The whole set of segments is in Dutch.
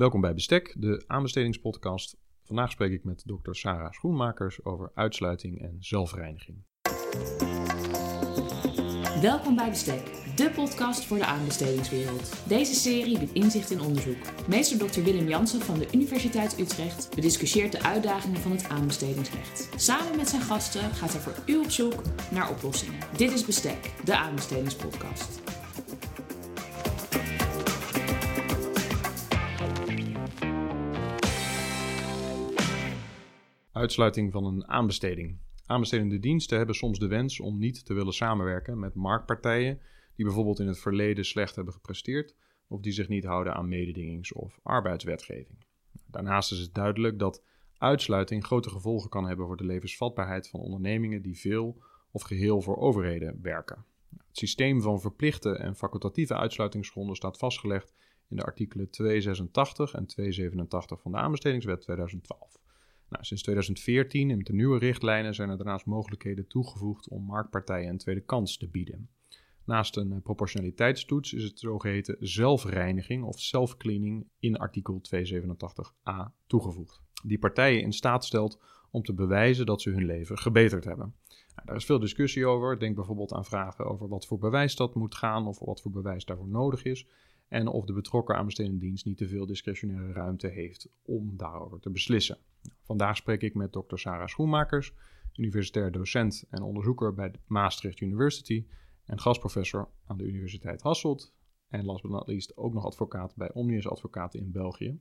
Welkom bij Bestek, de aanbestedingspodcast. Vandaag spreek ik met dokter Sarah Schoenmakers over uitsluiting en zelfreiniging. Welkom bij Bestek, de podcast voor de aanbestedingswereld. Deze serie biedt inzicht in onderzoek. Meester Dr. Willem Jansen van de Universiteit Utrecht bediscussieert de uitdagingen van het aanbestedingsrecht. Samen met zijn gasten gaat hij voor u op zoek naar oplossingen. Dit is Bestek, de aanbestedingspodcast. Uitsluiting van een aanbesteding. Aanbestedende diensten hebben soms de wens om niet te willen samenwerken met marktpartijen die bijvoorbeeld in het verleden slecht hebben gepresteerd of die zich niet houden aan mededingings- of arbeidswetgeving. Daarnaast is het duidelijk dat uitsluiting grote gevolgen kan hebben voor de levensvatbaarheid van ondernemingen die veel of geheel voor overheden werken. Het systeem van verplichte en facultatieve uitsluitingsgronden staat vastgelegd in de artikelen 286 en 287 van de aanbestedingswet 2012. Nou, sinds 2014 en met de nieuwe richtlijnen zijn er daarnaast mogelijkheden toegevoegd om marktpartijen een tweede kans te bieden. Naast een eh, proportionaliteitstoets is het zogeheten zelfreiniging of self-cleaning in artikel 287a toegevoegd. Die partijen in staat stelt om te bewijzen dat ze hun leven gebeterd hebben. Nou, daar is veel discussie over. Denk bijvoorbeeld aan vragen over wat voor bewijs dat moet gaan of wat voor bewijs daarvoor nodig is. En of de betrokken aanbestedende dienst niet te veel discretionaire ruimte heeft om daarover te beslissen. Vandaag spreek ik met Dr. Sarah Schoenmakers, universitair docent en onderzoeker bij Maastricht University en gastprofessor aan de Universiteit Hasselt. En last but not least ook nog advocaat bij Omnius Advocaten in België.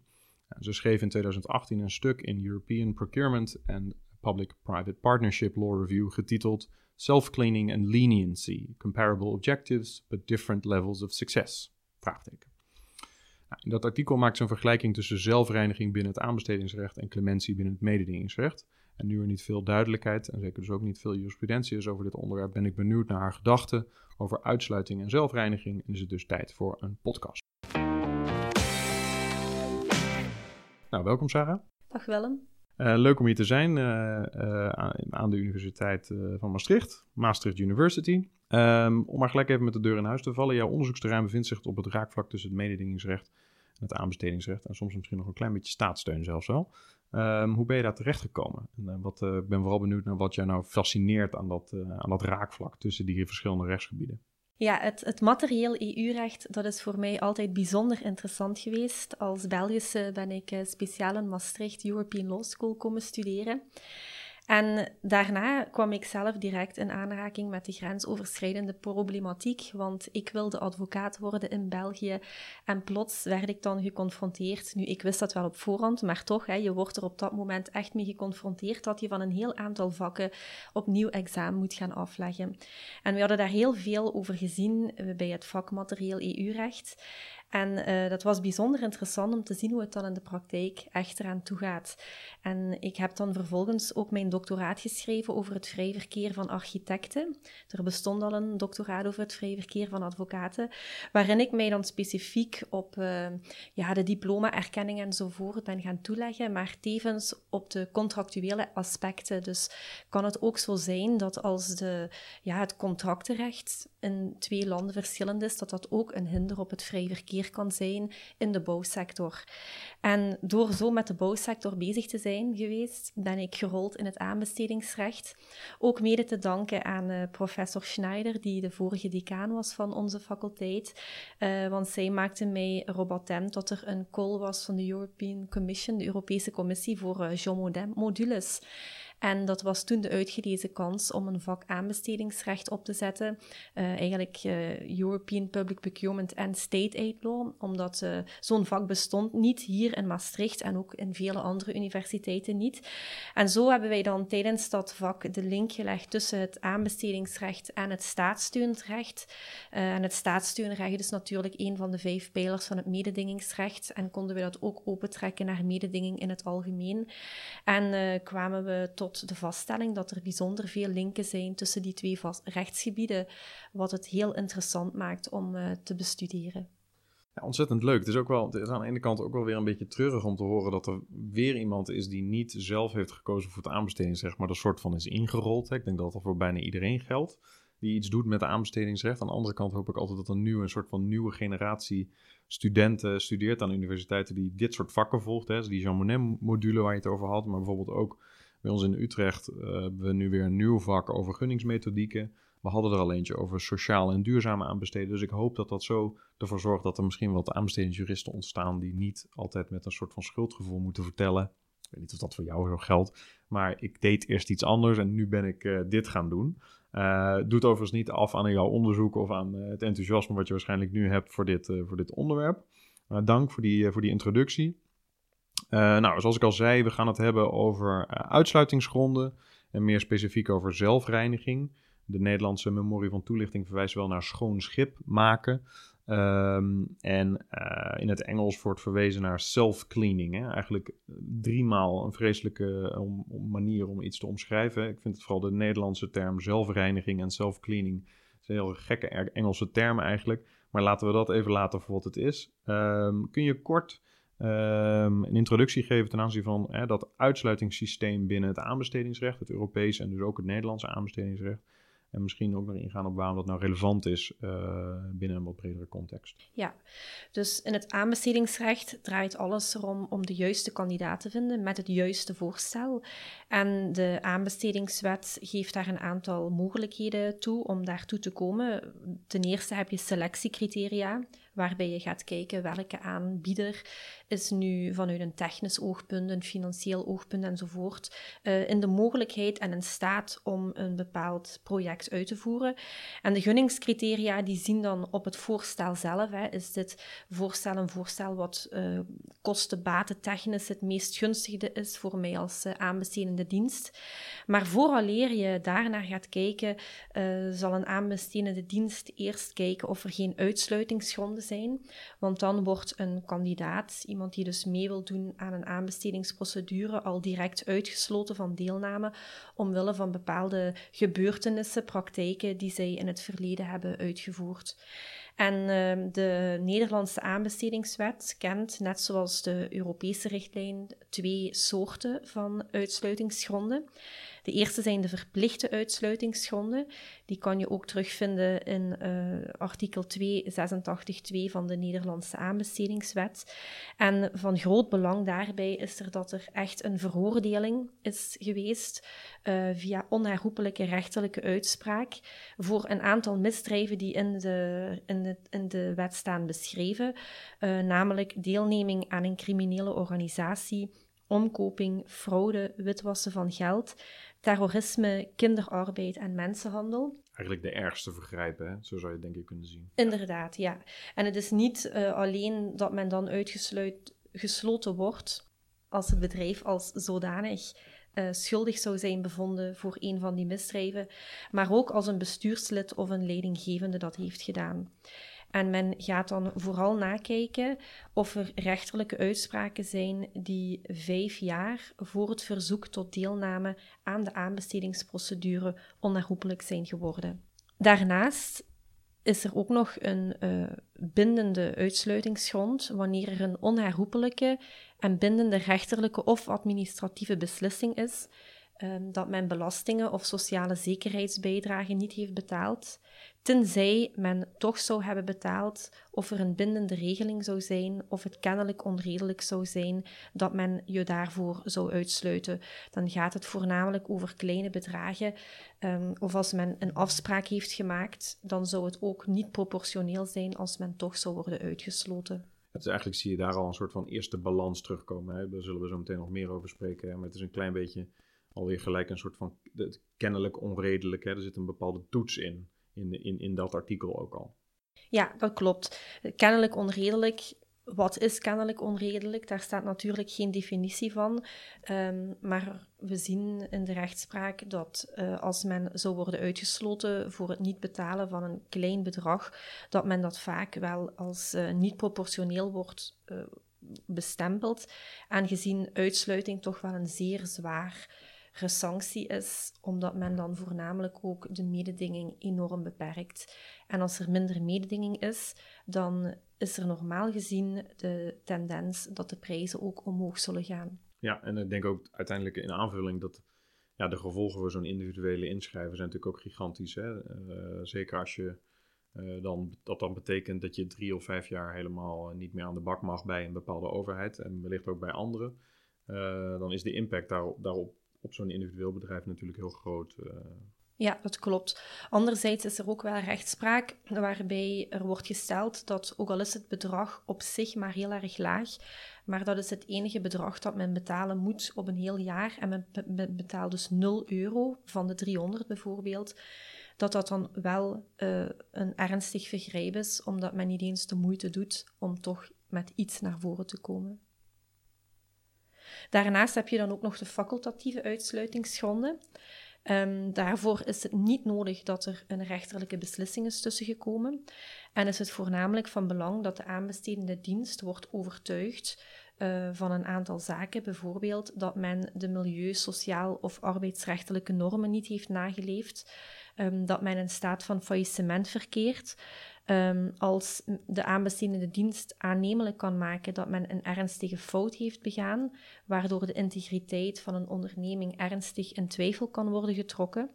Ze schreef in 2018 een stuk in European Procurement and Public-Private Partnership Law Review getiteld Self-Cleaning and Leniency: Comparable Objectives but Different Levels of Success. Vraagteken. Nou, in dat artikel maakt ze een vergelijking tussen zelfreiniging binnen het aanbestedingsrecht en clementie binnen het mededingingsrecht. En nu er niet veel duidelijkheid en zeker dus ook niet veel jurisprudentie is over dit onderwerp, ben ik benieuwd naar haar gedachten over uitsluiting en zelfreiniging en is het dus tijd voor een podcast. Nou, welkom Sarah. Dag Willem. Uh, leuk om hier te zijn uh, uh, aan de Universiteit van Maastricht, Maastricht University. Um, om maar gelijk even met de deur in huis te vallen. Jouw onderzoeksterrein bevindt zich op het raakvlak tussen het mededingingsrecht het aanbestedingsrecht. En soms misschien nog een klein beetje staatssteun zelfs wel. Um, hoe ben je daar terechtgekomen? En, wat, ik ben vooral benieuwd naar wat jou nou fascineert aan dat, aan dat raakvlak tussen die verschillende rechtsgebieden. Ja, het, het materieel EU-recht, dat is voor mij altijd bijzonder interessant geweest. Als Belgische ben ik speciaal in Maastricht European Law School komen studeren. En daarna kwam ik zelf direct in aanraking met de grensoverschrijdende problematiek, want ik wilde advocaat worden in België en plots werd ik dan geconfronteerd. Nu, ik wist dat wel op voorhand, maar toch, hè, je wordt er op dat moment echt mee geconfronteerd dat je van een heel aantal vakken opnieuw examen moet gaan afleggen. En we hadden daar heel veel over gezien eh, bij het vak materieel EU-recht. En uh, dat was bijzonder interessant om te zien hoe het dan in de praktijk echt eraan toe gaat. En ik heb dan vervolgens ook mijn doctoraat geschreven over het vrij verkeer van architecten. Er bestond al een doctoraat over het vrij verkeer van advocaten, waarin ik mij dan specifiek op uh, ja, de diploma-erkenning enzovoort ben gaan toeleggen, maar tevens op de contractuele aspecten. Dus kan het ook zo zijn dat als de, ja, het contractenrecht in twee landen verschillend is, dat dat ook een hinder op het vrij verkeer kan zijn in de bouwsector. En door zo met de bouwsector bezig te zijn geweest, ben ik gerold in het aanbestedingsrecht. Ook mede te danken aan uh, professor Schneider, die de vorige decaan was van onze faculteit. Uh, want zij maakte mij attent dat er een call was van de European Commission, de Europese Commissie voor uh, Jean modules. En dat was toen de uitgelezen kans om een vak aanbestedingsrecht op te zetten. Uh, eigenlijk uh, European Public Procurement en State Aid Law, omdat uh, zo'n vak bestond niet hier in Maastricht en ook in vele andere universiteiten niet. En zo hebben wij dan tijdens dat vak de link gelegd tussen het aanbestedingsrecht en het staatssteunrecht. en het staatssteunrecht is natuurlijk een van de vijf pijlers van het mededingingsrecht en konden we dat ook opentrekken naar mededinging in het algemeen. En kwamen we tot de vaststelling dat er bijzonder veel linken zijn tussen die twee rechtsgebieden, wat het heel interessant maakt om uh, te bestuderen. Ja, ontzettend leuk. Het is, ook wel, het aan de ene kant ook wel weer een beetje treurig om te horen dat er weer iemand is die niet zelf heeft gekozen voor het aanbestedingsrecht, maar er soort van is ingerold. Ik denk dat dat voor bijna iedereen geldt. die iets doet met aanbestedingsrecht. Aan de andere kant hoop ik altijd dat een nieuwe, een soort van nieuwe generatie studenten studeert aan universiteiten die dit soort vakken volgt. Hè. Dus die Jean Monnet-module waar je het over had, maar bijvoorbeeld ook bij ons in Utrecht uh, hebben we nu weer een nieuw vak over gunningsmethodieken. We hadden er al eentje over sociaal en duurzame aanbesteden. Dus ik hoop dat dat zo ervoor zorgt dat er misschien wat aanbestedingsjuristen ontstaan die niet altijd met een soort van schuldgevoel moeten vertellen. Ik weet niet of dat voor jou zo geldt, maar ik deed eerst iets anders en nu ben ik uh, dit gaan doen. Uh, doet overigens niet af aan jouw onderzoek of aan het enthousiasme wat je waarschijnlijk nu hebt voor dit, voor dit onderwerp. dank voor die, voor die introductie. Nou, zoals ik al zei, we gaan het hebben over uitsluitingsgronden en meer specifiek over zelfreiniging de Nederlandse memorie van toelichting verwijst wel naar schoon schip maken. Um, en uh, in het Engels wordt verwezen naar self-cleaning. Eigenlijk driemaal een vreselijke eh, manier om iets te omschrijven. Ik vind het vooral de Nederlandse term zelfreiniging en self-cleaning. zijn heel gekke Engelse termen eigenlijk. Maar laten we dat even laten voor wat het is. Um, kun je kort um, een introductie geven ten aanzien van hè, dat uitsluitingssysteem binnen het aanbestedingsrecht, het Europese en dus ook het Nederlandse aanbestedingsrecht. En misschien ook nog ingaan op waarom dat nou relevant is uh, binnen een wat bredere context. Ja, dus in het aanbestedingsrecht draait alles erom om de juiste kandidaat te vinden met het juiste voorstel. En de aanbestedingswet geeft daar een aantal mogelijkheden toe om daartoe te komen. Ten eerste heb je selectiecriteria, waarbij je gaat kijken welke aanbieder is nu vanuit een technisch oogpunt, een financieel oogpunt enzovoort, uh, in de mogelijkheid en in staat om een bepaald project uit te voeren. En de gunningscriteria die zien dan op het voorstel zelf. Hè, is dit voorstel een voorstel wat uh, kosten-baten technisch het meest gunstige is voor mij als uh, aanbestedende dienst. Maar vooraleer je daarnaar gaat kijken, zal een aanbestedende dienst eerst kijken of er geen uitsluitingsgronden zijn. Want dan wordt een kandidaat, iemand die dus mee wil doen aan een aanbestedingsprocedure, al direct uitgesloten van deelname omwille van bepaalde gebeurtenissen, praktijken die zij in het verleden hebben uitgevoerd. En uh, de Nederlandse aanbestedingswet kent, net zoals de Europese richtlijn, twee soorten van uitsluitingsgronden. De eerste zijn de verplichte uitsluitingsgronden. Die kan je ook terugvinden in uh, artikel 286.2 van de Nederlandse aanbestedingswet. En van groot belang daarbij is er dat er echt een veroordeling is geweest uh, via onherroepelijke rechterlijke uitspraak voor een aantal misdrijven die in de, in de, in de wet staan beschreven, uh, namelijk deelneming aan een criminele organisatie, omkoping, fraude, witwassen van geld, terrorisme, kinderarbeid en mensenhandel. Eigenlijk de ergste vergrijpen, hè? zo zou je het denk ik kunnen zien. Inderdaad, ja. En het is niet uh, alleen dat men dan uitgesloten wordt als het bedrijf als zodanig uh, schuldig zou zijn bevonden voor een van die misdrijven, maar ook als een bestuurslid of een leidinggevende dat heeft gedaan. En men gaat dan vooral nakijken of er rechterlijke uitspraken zijn die vijf jaar voor het verzoek tot deelname aan de aanbestedingsprocedure onherroepelijk zijn geworden. Daarnaast is er ook nog een uh, bindende uitsluitingsgrond wanneer er een onherroepelijke en bindende rechterlijke of administratieve beslissing is um, dat men belastingen of sociale zekerheidsbijdragen niet heeft betaald, tenzij men toch zou hebben betaald of er een bindende regeling zou zijn of het kennelijk onredelijk zou zijn dat men je daarvoor zou uitsluiten. Dan gaat het voornamelijk over kleine bedragen um, of als men een afspraak heeft gemaakt, dan zou het ook niet proportioneel zijn als men toch zou worden uitgesloten. Dus eigenlijk zie je daar al een soort van eerste balans terugkomen. Hè? Daar zullen we zo meteen nog meer over spreken. Maar het is een klein beetje alweer gelijk een soort van kennelijk onredelijk. Hè? Er zit een bepaalde toets in, in, in, in dat artikel ook al. Ja, dat klopt. Kennelijk onredelijk. Wat is kennelijk onredelijk? Daar staat natuurlijk geen definitie van. Um, maar we zien in de rechtspraak dat uh, als men zou worden uitgesloten voor het niet betalen van een klein bedrag, dat men dat vaak wel als uh, niet proportioneel wordt uh, bestempeld, aangezien uitsluiting toch wel een zeer zwaar sanctie is, omdat men dan voornamelijk ook de mededinging enorm beperkt. En als er minder mededinging is, dan is er normaal gezien de tendens dat de prijzen ook omhoog zullen gaan. Ja, en ik denk ook uiteindelijk in aanvulling dat ja, de gevolgen voor zo'n individuele inschrijver zijn natuurlijk ook gigantisch. Hè? Eh, zeker als je uh, dan, dat dan betekent dat je drie of vijf jaar helemaal niet meer aan de bak mag bij een bepaalde overheid en wellicht ook bij anderen. dan is de impact daarop, daarop op zo'n individueel bedrijf natuurlijk heel groot. Ja, dat klopt. Anderzijds is er ook wel rechtspraak waarbij er wordt gesteld dat, ook al is het bedrag op zich maar heel erg laag, maar dat is het enige bedrag dat men betalen moet op een heel jaar en men betaalt dus 0 euro van de 300 bijvoorbeeld, dat dat dan wel uh, een ernstig vergrijp is, omdat men niet eens de moeite doet om toch met iets naar voren te komen. Daarnaast heb je dan ook nog de facultatieve uitsluitingsgronden. Um, daarvoor is het niet nodig dat er een rechterlijke beslissing is tussengekomen. En is het voornamelijk van belang dat de aanbestedende dienst wordt overtuigd uh, van een aantal zaken, bijvoorbeeld dat men de milieu, sociaal of arbeidsrechtelijke normen niet heeft nageleefd, um, dat men in staat van faillissement verkeert, Um, als de aanbestedende dienst aannemelijk kan maken dat men een ernstige fout heeft begaan, waardoor de integriteit van een onderneming ernstig in twijfel kan worden getrokken.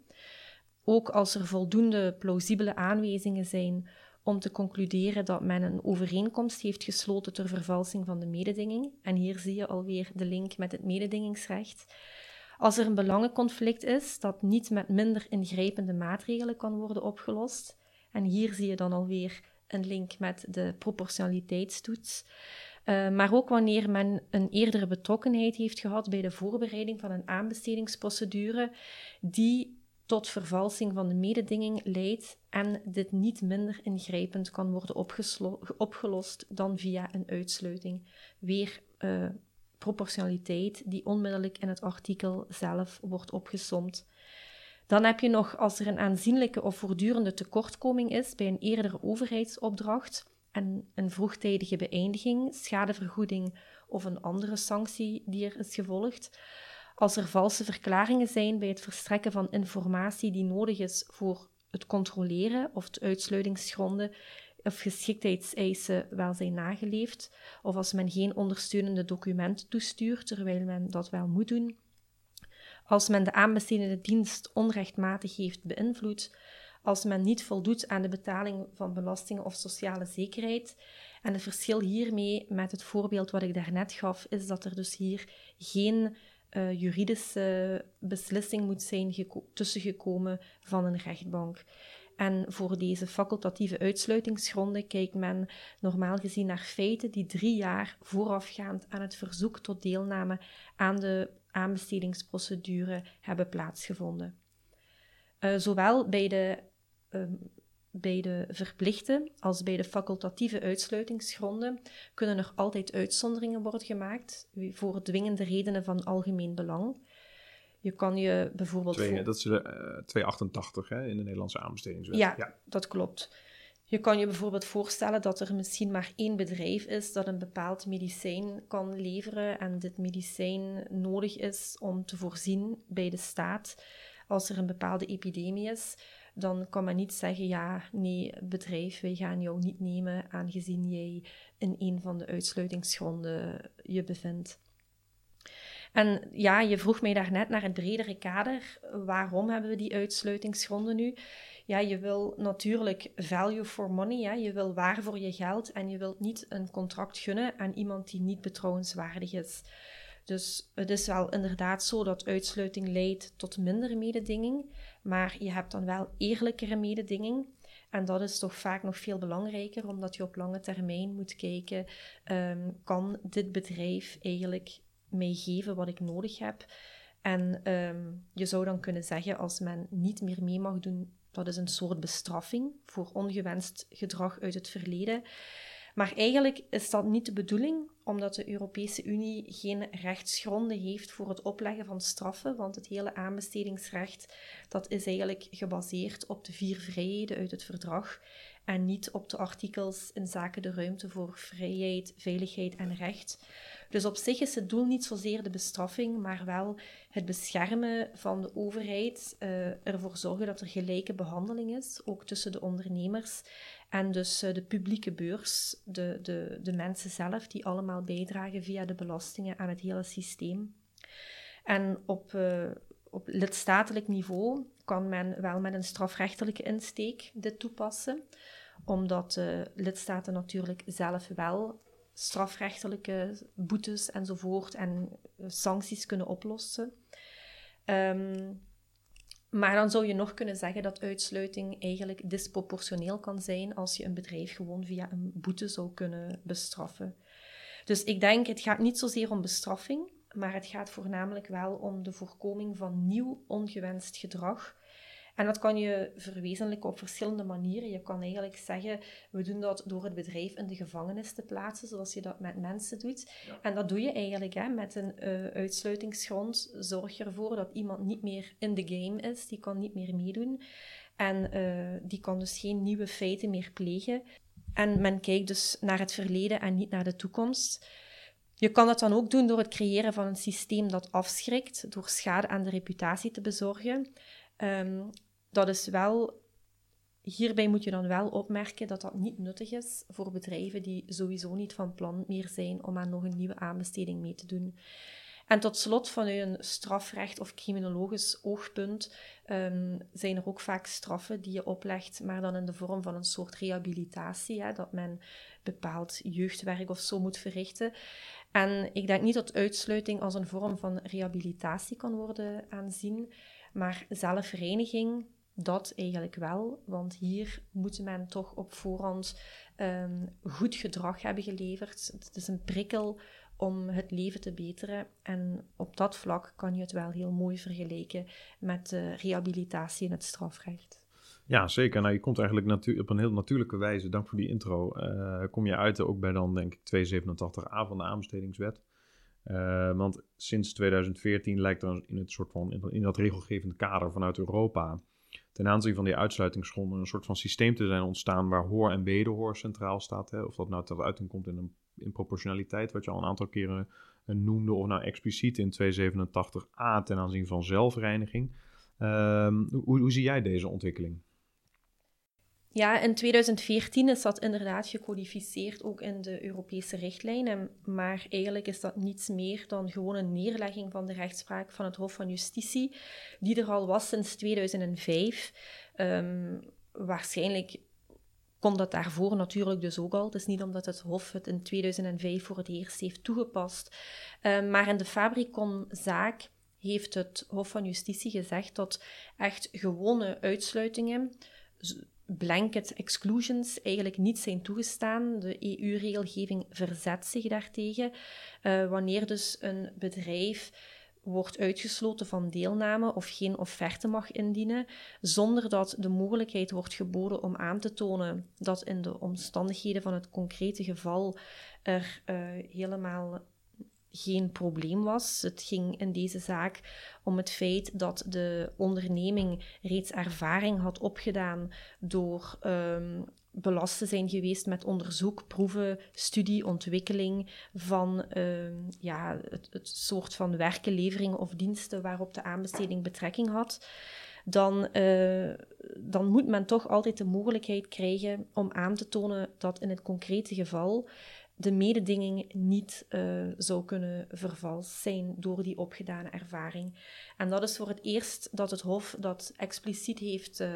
Ook als er voldoende plausibele aanwijzingen zijn om te concluderen dat men een overeenkomst heeft gesloten ter vervalsing van de mededinging. En hier zie je alweer de link met het mededingingsrecht. Als er een belangenconflict is dat niet met minder ingrijpende maatregelen kan worden opgelost en hier zie je dan alweer een link met de proportionaliteitstoets. Uh, maar ook wanneer men een eerdere betrokkenheid heeft gehad bij de voorbereiding van een aanbestedingsprocedure, die tot vervalsing van de mededinging leidt en dit niet minder ingrijpend kan worden opgelost dan via een uitsluiting. Weer uh, proportionaliteit die onmiddellijk in het artikel zelf wordt opgesomd. Dan heb je nog, als er een aanzienlijke of voortdurende tekortkoming is bij een eerdere overheidsopdracht en een vroegtijdige beëindiging, schadevergoeding of een andere sanctie die er is gevolgd. Als er valse verklaringen zijn bij het verstrekken van informatie die nodig is voor het controleren of de uitsluitingsgronden of geschiktheidseisen wel zijn nageleefd, of als men geen ondersteunende document toestuurt terwijl men dat wel moet doen, als men de aanbestedende dienst onrechtmatig heeft beïnvloed, als men niet voldoet aan de betaling van belastingen of sociale zekerheid. En het verschil hiermee met het voorbeeld wat ik daarnet gaf, is dat er dus hier geen uh, juridische beslissing moet zijn tussengekomen van een rechtbank. En voor deze facultatieve uitsluitingsgronden kijkt men normaal gezien naar feiten die drie jaar voorafgaand aan het verzoek tot deelname aan de aanbestedingsprocedure hebben plaatsgevonden. Uh, zowel bij de, um, bij de verplichte als bij de facultatieve uitsluitingsgronden kunnen er altijd uitzonderingen worden gemaakt voor dwingende redenen van algemeen belang. Je kan je bijvoorbeeld. Twee, Dat is de uh, 288 hè, in de Nederlandse aanbestedingswet. Ja, ja, dat klopt. Je kan je bijvoorbeeld voorstellen dat er misschien maar één bedrijf is dat een bepaald medicijn kan leveren en dit medicijn nodig is om te voorzien bij de staat als er een bepaalde epidemie is. Dan kan men niet zeggen, ja, nee, bedrijf, wij gaan jou niet nemen aangezien jij in een van de uitsluitingsgronden je bevindt. En ja, je vroeg mij daarnet naar het bredere kader. Waarom hebben we die uitsluitingsgronden nu? ja, je wil natuurlijk value for money. Ja? Je wil waar voor je geld en je wilt niet een contract gunnen aan iemand die niet betrouwenswaardig is. Dus het is wel inderdaad zo dat uitsluiting leidt tot minder mededinging, maar je hebt dan wel eerlijkere mededinging. En dat is toch vaak nog veel belangrijker, omdat je op lange termijn moet kijken: um, kan dit bedrijf eigenlijk mij geven wat ik nodig heb? En um, je zou dan kunnen zeggen, als men niet meer mee mag doen dat is een soort bestraffing voor ongewenst gedrag uit het verleden. Maar eigenlijk is dat niet de bedoeling, omdat de Europese Unie geen rechtsgronden heeft voor het opleggen van straffen, want het hele aanbestedingsrecht dat is eigenlijk gebaseerd op de vier vrijheden uit het verdrag en niet op de artikels in zaken de ruimte voor vrijheid, veiligheid en recht. Dus op zich is het doel niet zozeer de bestraffing, maar wel het beschermen van de overheid, uh, ervoor zorgen dat er gelijke behandeling is, ook tussen de ondernemers en dus uh, de publieke beurs, de, de, de mensen zelf, die allemaal bijdragen via de belastingen aan het hele systeem. En op, uh, op lidstatelijk niveau kan men wel met een strafrechtelijke insteek dit toepassen, omdat de lidstaten natuurlijk zelf wel strafrechtelijke boetes enzovoort en sancties kunnen oplossen. Ehm, maar dan zou je nog kunnen zeggen dat uitsluiting eigenlijk disproportioneel kan zijn als je een bedrijf gewoon via een boete zou kunnen bestraffen. Dus ik denk, het gaat niet zozeer om bestraffing, maar het gaat voornamelijk wel om de voorkoming van nieuw ongewenst gedrag en dat kan je verwezenlijken op verschillende manieren. Je kan eigenlijk zeggen, we doen dat door het bedrijf in de gevangenis te plaatsen, zoals je dat met mensen doet. En dat doe je eigenlijk hè, met een uh, uitsluitingsgrond. Zorg je ervoor dat iemand niet meer in de game is, die kan niet meer meedoen. En uh, die kan dus geen nieuwe feiten meer plegen. En men kijkt dus naar het verleden en niet naar de toekomst. Je kan dat dan ook doen door het creëren van een systeem dat afschrikt, door schade aan de reputatie te bezorgen. Um, dat is wel, hierbij moet je dan wel opmerken dat dat niet nuttig is voor bedrijven die sowieso niet van plan meer zijn om aan nog een nieuwe aanbesteding mee te doen. En tot slot, vanuit een strafrecht of criminologisch oogpunt, um, zijn er ook vaak straffen die je oplegt, maar dan in de vorm van een soort rehabilitatie, hè, dat men bepaald jeugdwerk of zo moet verrichten. En ik denk niet dat uitsluiting als een vorm van rehabilitatie kan worden aanzien, maar zelfvereniging dat eigenlijk wel, want hier moet men toch op voorhand um, goed gedrag hebben geleverd. Het is een prikkel om het leven te beteren. En op dat vlak kan je het wel heel mooi vergelijken met de rehabilitatie in het strafrecht. Ja, zeker. Nou, je komt eigenlijk op een heel natuurlijke wijze, dank voor die intro, uh, kom je uit ook bij dan denk ik 287a van de aanbestedingswet. Uh, want sinds 2014 lijkt er in het soort van in dat regelgevende kader vanuit Europa ten aanzien van die uitsluitingsgronden een soort van systeem te zijn ontstaan waar hoor en wederhoor centraal staat. Hè? Of dat nou tot uiting komt in, een, in proportionaliteit, wat je al een aantal keren uh, noemde, of nou expliciet in 287a ten aanzien van zelfreiniging. Uh, hoe, hoe zie jij deze ontwikkeling? Ja, in 2014 is dat inderdaad gecodificeerd ook in de Europese richtlijnen. Maar eigenlijk is dat niets meer dan gewoon een neerlegging van de rechtspraak van het Hof van Justitie, die er al was sinds 2005. Um, ehm, waarschijnlijk kon dat daarvoor natuurlijk dus ook al. Het is niet omdat het Hof het in 2005 voor het eerst heeft toegepast. Um, maar in de Fabricon-zaak heeft het Hof van Justitie gezegd dat echt gewone uitsluitingen blanket exclusions eigenlijk niet zijn toegestaan. De EU-regelgeving verzet zich daartegen. Uh, wanneer dus een bedrijf wordt uitgesloten van deelname of geen offerte mag indienen, zonder dat de mogelijkheid wordt geboden om aan te tonen dat in de omstandigheden van het concrete geval er uh, helemaal geen probleem was. Het ging in deze zaak om het feit dat de onderneming reeds ervaring had opgedaan door um, belast te zijn geweest met onderzoek, proeven, studie, ontwikkeling van uh, ja, het, het, soort van werken, leveringen of diensten waarop de aanbesteding betrekking had. Dan, uh, dan moet men toch altijd de mogelijkheid krijgen om aan te tonen dat in het concrete geval de mededinging niet uh, zou kunnen vervalst zijn door die opgedane ervaring. En dat is voor het eerst dat het Hof dat expliciet heeft uh,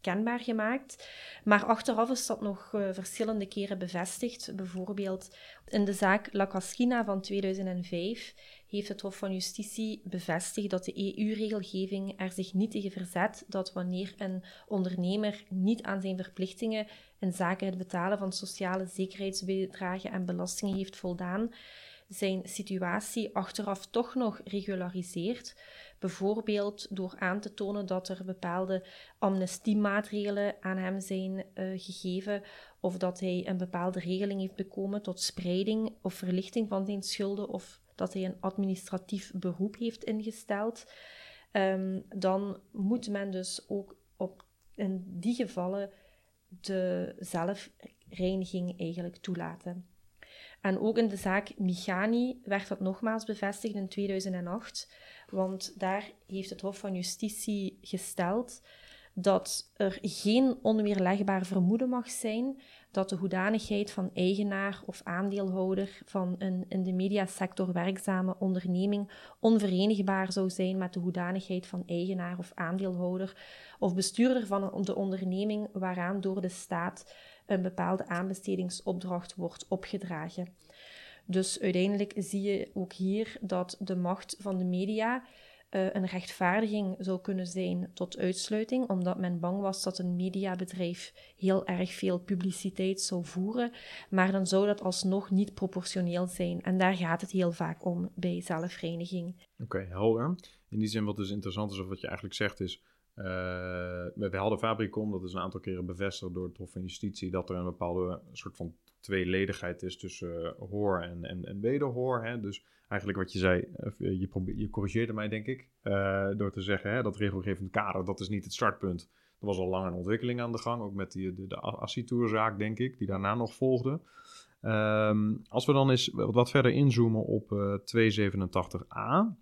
kenbaar gemaakt. Maar achteraf is dat nog uh, verschillende keren bevestigd. Bijvoorbeeld in de zaak La Cascina van 2005 heeft het Hof van Justitie bevestigd dat de EU-regelgeving er zich niet tegen verzet dat wanneer een ondernemer niet aan zijn verplichtingen in zaken het betalen van sociale zekerheidsbedragen en belastingen heeft voldaan, zijn situatie achteraf toch nog regulariseert, bijvoorbeeld door aan te tonen dat er bepaalde amnestiemaatregelen aan hem zijn uh, gegeven of dat hij een bepaalde regeling heeft bekomen tot spreiding of verlichting van zijn schulden of dat hij een administratief beroep heeft ingesteld, um, dan moet men dus ook op, in die gevallen de zelfreiniging eigenlijk toelaten. En ook in de zaak Michani werd dat nogmaals bevestigd in 2008, want daar heeft het Hof van Justitie gesteld dat er geen onweerlegbaar vermoeden mag zijn dat de hoedanigheid van eigenaar of aandeelhouder van een in de mediasector werkzame onderneming onverenigbaar zou zijn met de hoedanigheid van eigenaar of aandeelhouder of bestuurder van de onderneming waaraan door de staat een bepaalde aanbestedingsopdracht wordt opgedragen. Dus uiteindelijk zie je ook hier dat de macht van de media uh, een rechtvaardiging zou kunnen zijn tot uitsluiting, omdat men bang was dat een mediabedrijf heel erg veel publiciteit zou voeren, maar dan zou dat alsnog niet proportioneel zijn. En daar gaat het heel vaak om bij zelfreiniging. Oké, helder. In die zin wat dus interessant is, of wat je eigenlijk zegt is, uh, we hadden Fabricom, dat is een aantal keren bevestigd door het Hof van Justitie, dat er een bepaalde soort van tweeledigheid is tussen uh, hoor en, en, en wederhoor. Hè? Dus eigenlijk wat je zei, eh, je, je corrigeerde mij denk ik, uh, door te zeggen hè, dat regelgevend kader, dat is niet het startpunt. Er was al lang een ontwikkeling aan de gang, ook met die, de, de Assitourzaak denk ik, die daarna nog volgde. Um, als we dan eens wat verder inzoomen op uh, 287a,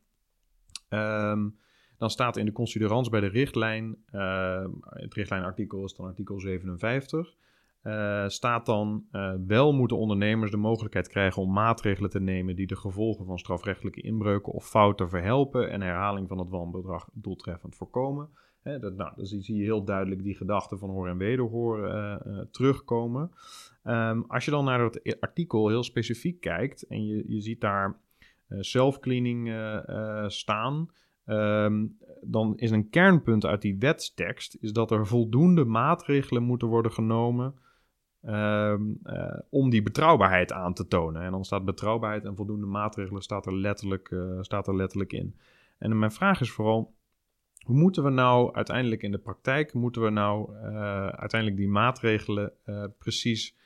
um, dan staat in de considerans bij de richtlijn, uh, het richtlijnartikel is dan artikel 57, uh, staat dan uh, wel moeten ondernemers de mogelijkheid krijgen om maatregelen te nemen die de gevolgen van strafrechtelijke inbreuken of fouten verhelpen en herhaling van het wanbedrag doeltreffend voorkomen. Hè, dat, nou, dan zie je heel duidelijk die gedachten van hoor en wederhoor uh, terugkomen. Um, als je dan naar het artikel heel specifiek kijkt en je, je ziet daar zelfcleaning staan, Um, dan is een kernpunt uit die wetstekst is dat er voldoende maatregelen moeten worden genomen um, uh, om die betrouwbaarheid aan te tonen. En dan staat betrouwbaarheid en voldoende maatregelen staat er letterlijk, uh, staat er letterlijk in. En mijn vraag is vooral, hoe moeten we nou uiteindelijk in de praktijk, moeten we nou uh, uiteindelijk die maatregelen precies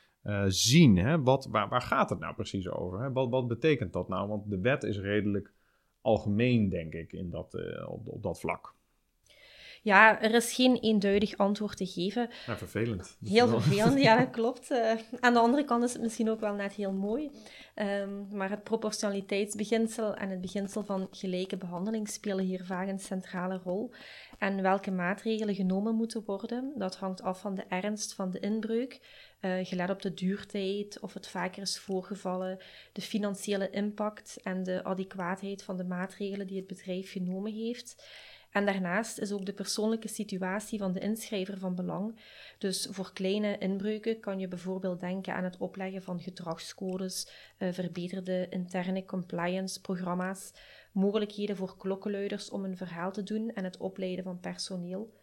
zien? Hè? Wat, waar, waar gaat het nou precies over? Hè? Wat, wat betekent dat nou? Want de wet is redelijk algemeen, denk ik, in dat, op, op dat vlak. Ja, er is geen eenduidig antwoord te geven. Ja, vervelend. Heel vervelend, ja, dat klopt. Uh, aan de andere kant is het misschien ook wel net heel mooi. Um, maar het proportionaliteitsbeginsel en het beginsel van gelijke behandeling spelen hier vaak een centrale rol. En welke maatregelen genomen moeten worden, dat hangt af van de ernst van de inbreuk, uh, gelet op de duurtijd of het vaker is voorgevallen, de financiële impact en de adequaatheid van de maatregelen die het bedrijf genomen heeft. En daarnaast is ook de persoonlijke situatie van de inschrijver van belang. Dus voor kleine inbreuken kan je bijvoorbeeld denken aan het opleggen van gedragscodes, uh, verbeterde interne compliance-programma's, mogelijkheden voor klokkenluiders om een verhaal te doen en het opleiden van personeel.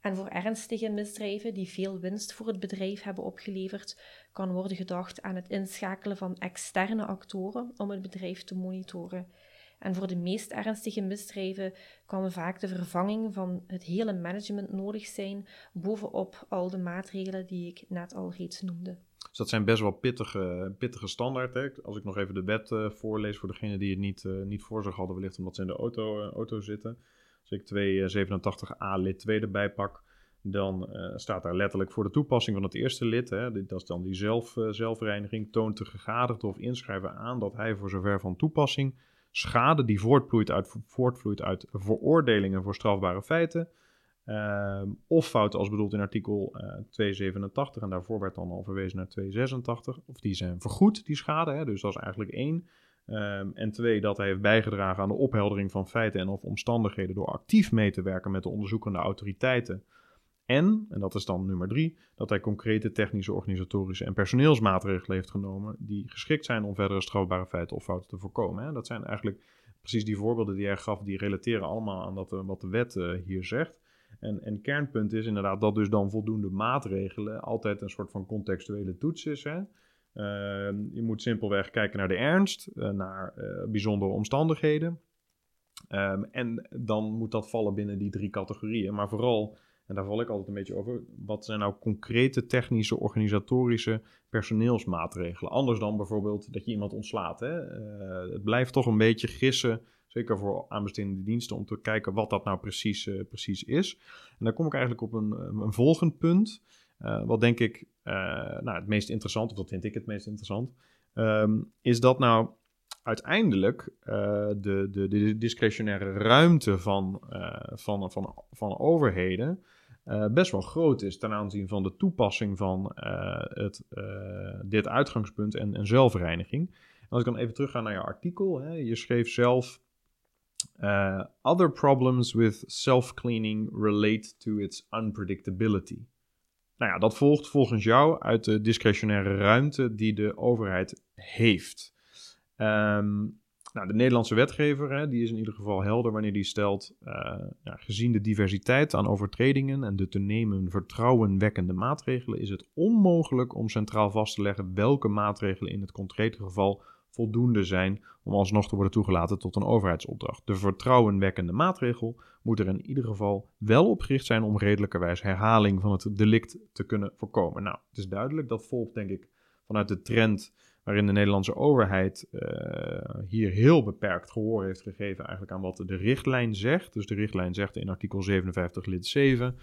En voor ernstige misdrijven die veel winst voor het bedrijf hebben opgeleverd, kan worden gedacht aan het inschakelen van externe actoren om het bedrijf te monitoren. En voor de meest ernstige misdrijven kan vaak de vervanging van het hele management nodig zijn, bovenop al de maatregelen die ik net al reeds noemde. Dus dat zijn best wel pittige, pittige standaard. Als ik nog even de wet uh, voorlees voor degenen die het niet, uh, niet voor zich hadden, wellicht omdat ze in de auto, uh, auto zitten. Als ik 287a lid 2 erbij pak, dan staat daar letterlijk voor de toepassing van het eerste lid, hè, dat is dan die zelf, zelfreiniging, toont de gegadigde of inschrijver aan dat hij voor zover van toepassing schade die voortvloeit uit, voortvloeit uit veroordelingen voor strafbare feiten. Uh, of fouten als bedoeld in artikel uh, 287 en daarvoor werd dan al verwezen naar 286. Of die zijn vergoed, die schade. Hè, dus dat is eigenlijk één. Um, en twee, dat hij heeft bijgedragen aan de opheldering van feiten en of omstandigheden door actief mee te werken met de onderzoekende autoriteiten en, en dat is dan nummer drie, dat hij concrete technische, organisatorische en personeelsmaatregelen heeft genomen die geschikt zijn om verdere strafbare feiten of fouten te voorkomen. Hè. Dat zijn eigenlijk precies die voorbeelden die hij gaf, die relateren allemaal aan dat, wat de wet uh, hier zegt. En, en kernpunt is inderdaad dat dus dan voldoende maatregelen altijd een soort van contextuele toets is. Hè. Uh, je moet simpelweg kijken naar de ernst, uh, naar bijzondere omstandigheden. Um, en dan moet dat vallen binnen die drie categorieën. Maar vooral en daar val ik altijd een beetje over. Wat zijn nou concrete technische, organisatorische personeelsmaatregelen? Anders dan bijvoorbeeld dat je iemand ontslaat. Hè? Uh, het blijft toch een beetje gissen, zeker voor aanbestedende diensten, om te kijken wat dat nou precies, uh, precies is. En dan kom ik eigenlijk op een, een volgend punt. Wat denk ik nou, het meest interessant, of dat vind ik het meest interessant, um, is dat nou uiteindelijk de, de, de discretionaire ruimte van, van, van, van overheden best wel groot is ten aanzien van de toepassing van het, dit uitgangspunt en, en zelfreiniging. als ik dan even terug ga naar je artikel, hè, je schreef zelf. other problems with self-cleaning relate to its unpredictability. Nou ja, dat volgt volgens jou uit de discretionaire ruimte die de overheid heeft. Ehm, nou, de Nederlandse wetgever hè, die is in ieder geval helder wanneer die stelt, uh, ja, gezien de diversiteit aan overtredingen en de te nemen vertrouwenwekkende maatregelen, is het onmogelijk om centraal vast te leggen welke maatregelen in het concrete geval voldoende zijn om alsnog te worden toegelaten tot een overheidsopdracht. De vertrouwenwekkende maatregel moet er in ieder geval wel op gericht zijn om redelijkerwijs herhaling van het delict te kunnen voorkomen. Nou, het is duidelijk, dat volgt denk ik vanuit de trend waarin de Nederlandse overheid uh, hier heel beperkt gehoor heeft gegeven eigenlijk aan wat de richtlijn zegt. Dus de richtlijn zegt in artikel 57 lid 7,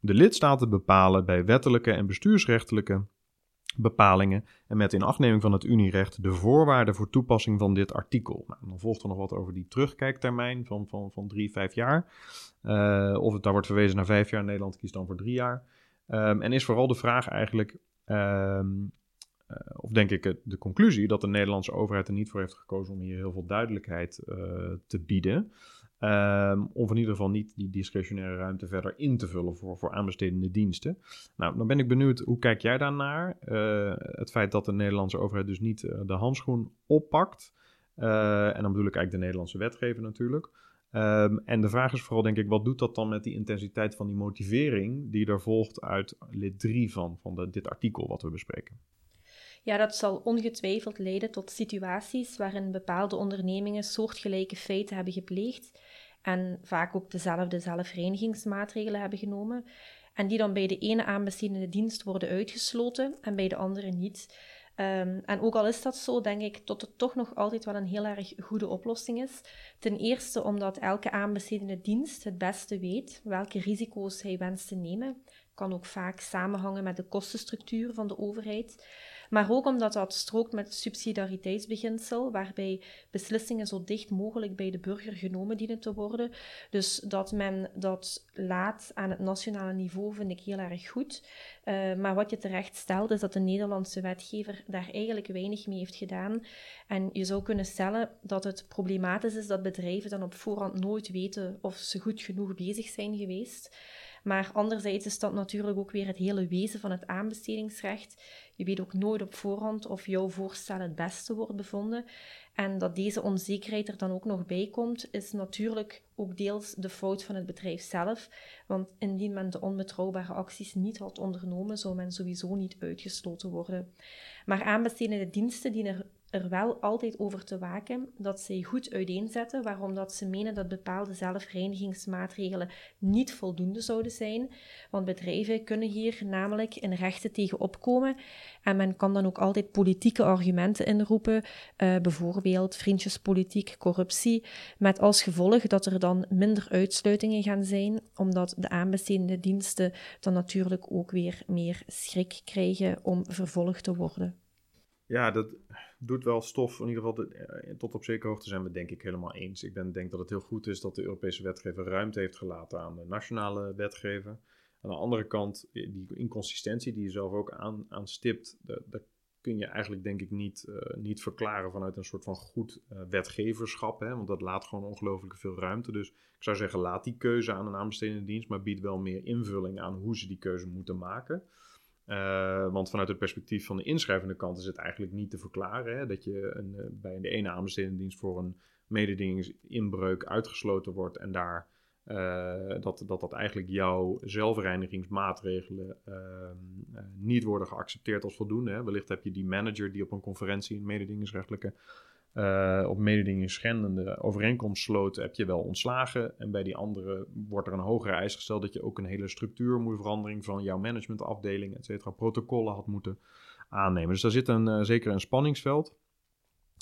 de lidstaten bepalen bij wettelijke en bestuursrechtelijke bepalingen en met inachtneming van het Unierecht de voorwaarden voor toepassing van dit artikel. Nou, dan volgt er nog wat over die terugkijktermijn van, van, van drie, vijf jaar. Uh, of het daar wordt verwezen naar vijf jaar, Nederland kiest dan voor drie jaar. Um, en is vooral de vraag eigenlijk, uh, of denk ik de conclusie, dat de Nederlandse overheid er niet voor heeft gekozen om hier heel veel duidelijkheid uh, te bieden. Um, om in ieder geval niet die discretionaire ruimte verder in te vullen voor, voor aanbestedende diensten. Nou, dan ben ik benieuwd, hoe kijk jij daarnaar? Uh, het feit dat de Nederlandse overheid dus niet de handschoen oppakt. En dan bedoel ik eigenlijk de Nederlandse wetgever natuurlijk. Um, en de vraag is vooral, denk ik, wat doet dat dan met die intensiteit van die motivering die er volgt uit lid 3 van, van dit artikel wat we bespreken? Ja, dat zal ongetwijfeld leiden tot situaties waarin bepaalde ondernemingen soortgelijke feiten hebben gepleegd en vaak ook dezelfde zelfreinigingsmaatregelen hebben genomen en die dan bij de ene aanbestedende dienst worden uitgesloten en bij de andere niet. Um, en ook al is dat zo, denk ik dat het toch nog altijd wel een heel erg goede oplossing is. Ten eerste omdat elke aanbestedende dienst het beste weet welke risico's hij wenst te nemen. Kan ook vaak samenhangen met de kostenstructuur van de overheid maar ook omdat dat strookt met het subsidiariteitsbeginsel, waarbij beslissingen zo dicht mogelijk bij de burger genomen dienen te worden. Dus dat men dat laat aan het nationale niveau vind ik heel erg goed. Uh, maar wat je terecht stelt, is dat de Nederlandse wetgever daar eigenlijk weinig mee heeft gedaan. En je zou kunnen stellen dat het problematisch is dat bedrijven dan op voorhand nooit weten of ze goed genoeg bezig zijn geweest. Maar anderzijds is dat natuurlijk ook weer het hele wezen van het aanbestedingsrecht. Je weet ook nooit op voorhand of jouw voorstel het beste wordt bevonden. En dat deze onzekerheid er dan ook nog bij komt, is natuurlijk ook deels de fout van het bedrijf zelf. Want indien men de onbetrouwbare acties niet had ondernomen, zou men sowieso niet uitgesloten worden. Maar aanbestedende diensten dienen er wel altijd over te waken dat zij goed uiteenzetten waarom dat ze menen dat bepaalde zelfreinigingsmaatregelen niet voldoende zouden zijn. Want bedrijven kunnen hier namelijk in rechten tegen opkomen en men kan dan ook altijd politieke argumenten inroepen, uh, bijvoorbeeld vriendjespolitiek, corruptie, met als gevolg dat er dan minder uitsluitingen gaan zijn, omdat de aanbestedende diensten dan natuurlijk ook weer meer schrik krijgen om vervolgd te worden. Ja, dat doet wel stof. In ieder geval eh, tot op zekere hoogte zijn we denk ik helemaal eens. Ik ben, denk dat het heel goed is dat de Europese wetgever ruimte heeft gelaten aan de nationale wetgever. Aan de andere kant, eh, die inconsistentie die je zelf ook aan, aanstipt, dat kun je eigenlijk denk ik niet, uh, niet verklaren vanuit een soort van goed wetgeverschap. Hè? Want dat laat gewoon ongelooflijk veel ruimte. Dus ik zou zeggen, laat die keuze aan een aanbestedende dienst, maar bied wel meer invulling aan hoe ze die keuze moeten maken. Uh, want vanuit het perspectief van de inschrijvende kant is het eigenlijk niet te verklaren hè, dat je een, uh, bij de ene aanbestedende dienst voor een mededingingsinbreuk uitgesloten wordt en daar uh, dat, dat dat eigenlijk jouw zelfreinigingsmaatregelen ehm, niet worden geaccepteerd als voldoende. Hè. Wellicht heb je die manager die op een conferentie, een mededingingsrechtelijke uh, op mededinging schendende overeenkomst sloot, heb je wel ontslagen. En bij die andere wordt er een hogere eis gesteld dat je ook een hele structuurverandering van jouw managementafdeling, et cetera, protocollen had moeten aannemen. Dus daar zit een, uh, zeker een spanningsveld.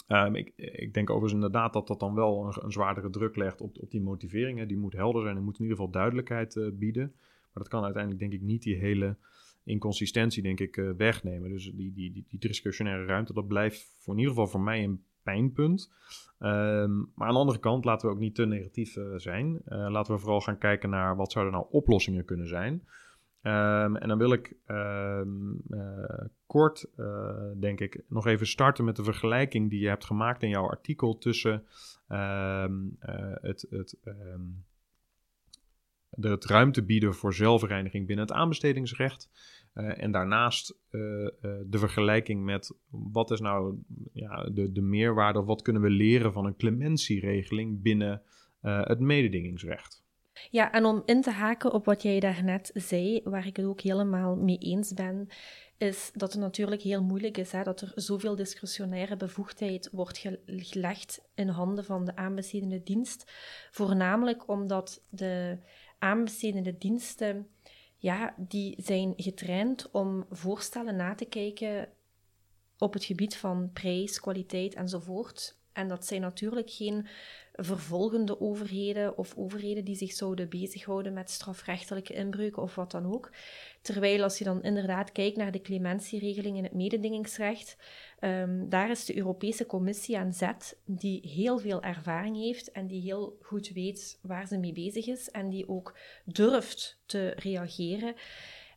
Um, ik, ik, denk overigens inderdaad dat dat dan wel een, een zwaardere druk legt op, op die motiveringen. Die moet helder zijn en moet in ieder geval duidelijkheid uh, bieden. Maar dat kan uiteindelijk denk ik niet die hele inconsistentie denk ik wegnemen. Dus die, die, die, die discretionaire ruimte, dat blijft voor in ieder geval voor mij een pijnpunt. Ehm, maar aan de andere kant laten we ook niet te negatief zijn. laten we vooral gaan kijken naar wat zouden nou oplossingen kunnen zijn. Um, en dan wil ik um, uh, kort, denk ik, nog even starten met de vergelijking die je hebt gemaakt in jouw artikel tussen het, het, het ruimte bieden voor zelfreiniging binnen het aanbestedingsrecht. En daarnaast de vergelijking met wat is nou ja, de, de meerwaarde of wat kunnen we leren van een clementieregeling binnen het mededingingsrecht. Ja, en om in te haken op wat jij daarnet zei, waar ik het ook helemaal mee eens ben, is dat het natuurlijk heel moeilijk is hè, dat er zoveel discretionaire bevoegdheid wordt gelegd in handen van de aanbestedende dienst. Voornamelijk omdat de aanbestedende diensten, ja, die zijn getraind om voorstellen na te kijken op het gebied van prijs, kwaliteit enzovoort. En dat zijn natuurlijk geen vervolgende overheden of overheden die zich zouden bezighouden met strafrechtelijke inbreuken of wat dan ook. Terwijl als je dan inderdaad kijkt naar de clementieregeling in het mededingingsrecht, um, daar is de Europese Commissie aan zet die heel veel ervaring heeft en die heel goed weet waar ze mee bezig is en die ook durft te reageren.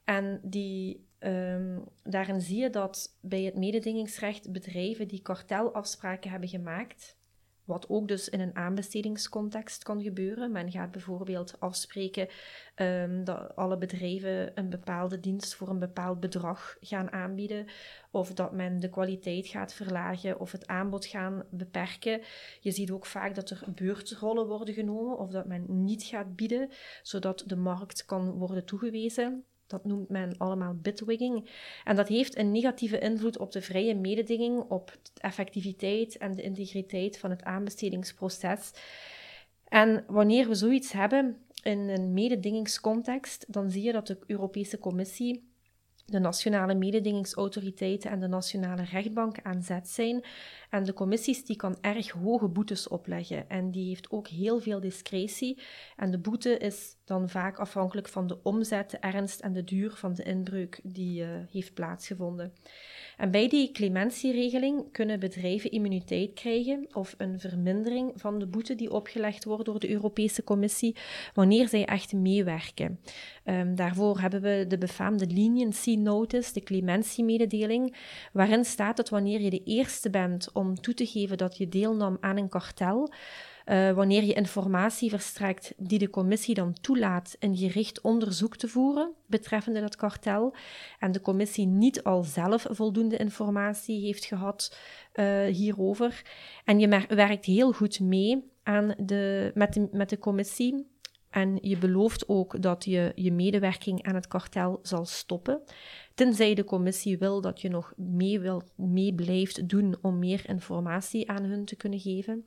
En die Um, daarin zie je dat bij het mededingingsrecht bedrijven die kartelafspraken hebben gemaakt, wat ook dus in een aanbestedingscontext kan gebeuren. Men gaat bijvoorbeeld afspreken um, dat alle bedrijven een bepaalde dienst voor een bepaald bedrag gaan aanbieden, of dat men de kwaliteit gaat verlagen of het aanbod gaan beperken. Je ziet ook vaak dat er beurtrollen worden genomen of dat men niet gaat bieden, zodat de markt kan worden toegewezen. Dat noemt men allemaal bitwigging. En dat heeft een negatieve invloed op de vrije mededinging, op de effectiviteit en de integriteit van het aanbestedingsproces. En wanneer we zoiets hebben in een mededingingscontext, dan zie je dat de Europese Commissie de nationale mededingingsautoriteiten en de nationale rechtbank aan zet zijn. En de commissies die kan erg hoge boetes opleggen en die heeft ook heel veel discretie. En de boete is dan vaak afhankelijk van de omzet, de ernst en de duur van de inbreuk die uh, heeft plaatsgevonden. En bij die clementieregeling kunnen bedrijven immuniteit krijgen of een vermindering van de boete die opgelegd wordt door de Europese Commissie wanneer zij echt meewerken. Um, daarvoor hebben we de befaamde leniency notice, de clementiemededeling, waarin staat dat wanneer je de eerste bent om toe te geven dat je deelnam aan een kartel, uh, wanneer je informatie verstrekt die de commissie dan toelaat een gericht onderzoek te voeren betreffende dat kartel, en de commissie niet al zelf voldoende informatie heeft gehad uh, hierover, en je werkt heel goed mee aan de, met, de, met de commissie, en je belooft ook dat je je medewerking aan het kartel zal stoppen, tenzij de commissie wil dat je nog mee, wil, mee blijft doen om meer informatie aan hun te kunnen geven.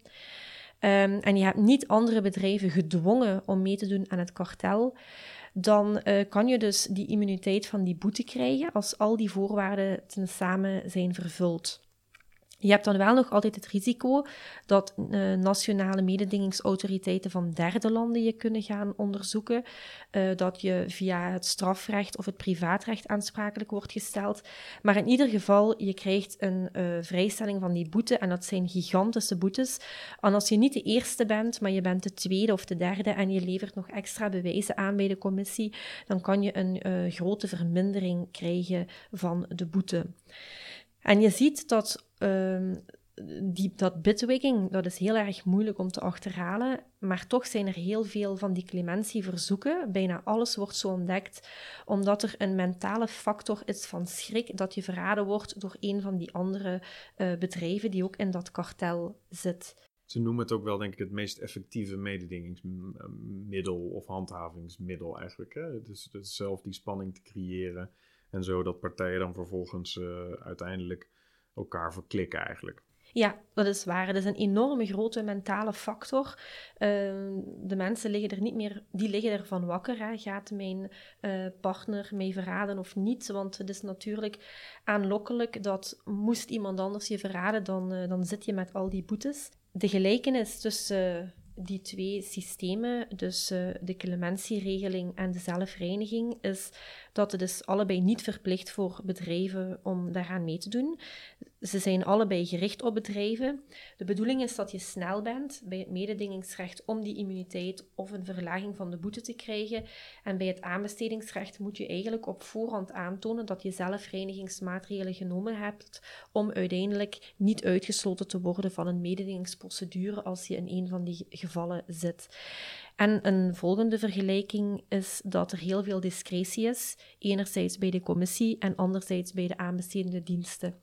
Um, en je hebt niet andere bedrijven gedwongen om mee te doen aan het kartel, dan uh, kan je dus die immuniteit van die boete krijgen als al die voorwaarden ten samen zijn vervuld. Je hebt dan wel nog altijd het risico dat uh, nationale mededingingsautoriteiten van derde landen je kunnen gaan onderzoeken, uh, dat je via het strafrecht of het privaatrecht aansprakelijk wordt gesteld. Maar in ieder geval, je krijgt een uh, vrijstelling van die boete en dat zijn gigantische boetes. En als je niet de eerste bent, maar je bent de tweede of de derde en je levert nog extra bewijzen aan bij de commissie, dan kan je een grote vermindering krijgen van de boete. En je ziet dat um, dat bitwigging, dat is heel erg moeilijk om te achterhalen, maar toch zijn er heel veel van die clementieverzoeken. Bijna alles wordt zo ontdekt, omdat er een mentale factor is van schrik dat je verraden wordt door een van die andere uh, bedrijven die ook in dat kartel zit. Ze noemen het ook wel, denk ik, het meest effectieve mededingingsmiddel of handhavingsmiddel eigenlijk. Hè? Dus, dus zelf die spanning te creëren en zo dat partijen dan vervolgens uh, uiteindelijk elkaar verklikken eigenlijk. Ja, dat is waar. Het is een enorme grote mentale factor. Uh, de mensen liggen er niet meer, die liggen ervan wakker. Hè. Gaat mijn uh, partner mee verraden of niet? Want het is natuurlijk aanlokkelijk dat moest iemand anders je verraden, dan, uh, dan zit je met al die boetes. De gelijkenis tussen die twee systemen, dus de clementieregeling en de zelfreiniging, is dat het is allebei niet verplicht voor bedrijven om daaraan mee te doen. ze zijn allebei gericht op bedrijven. De bedoeling is dat je snel bent bij het mededingingsrecht om die immuniteit of een verlaging van de boete te krijgen. En bij het aanbestedingsrecht moet je eigenlijk op voorhand aantonen dat je zelfreinigingsmaatregelen genomen hebt om uiteindelijk niet uitgesloten te worden van een mededingingsprocedure als je in een van die gevallen zit. En een volgende vergelijking is dat er heel veel discretie is, enerzijds bij de commissie en anderzijds bij de aanbestedende diensten.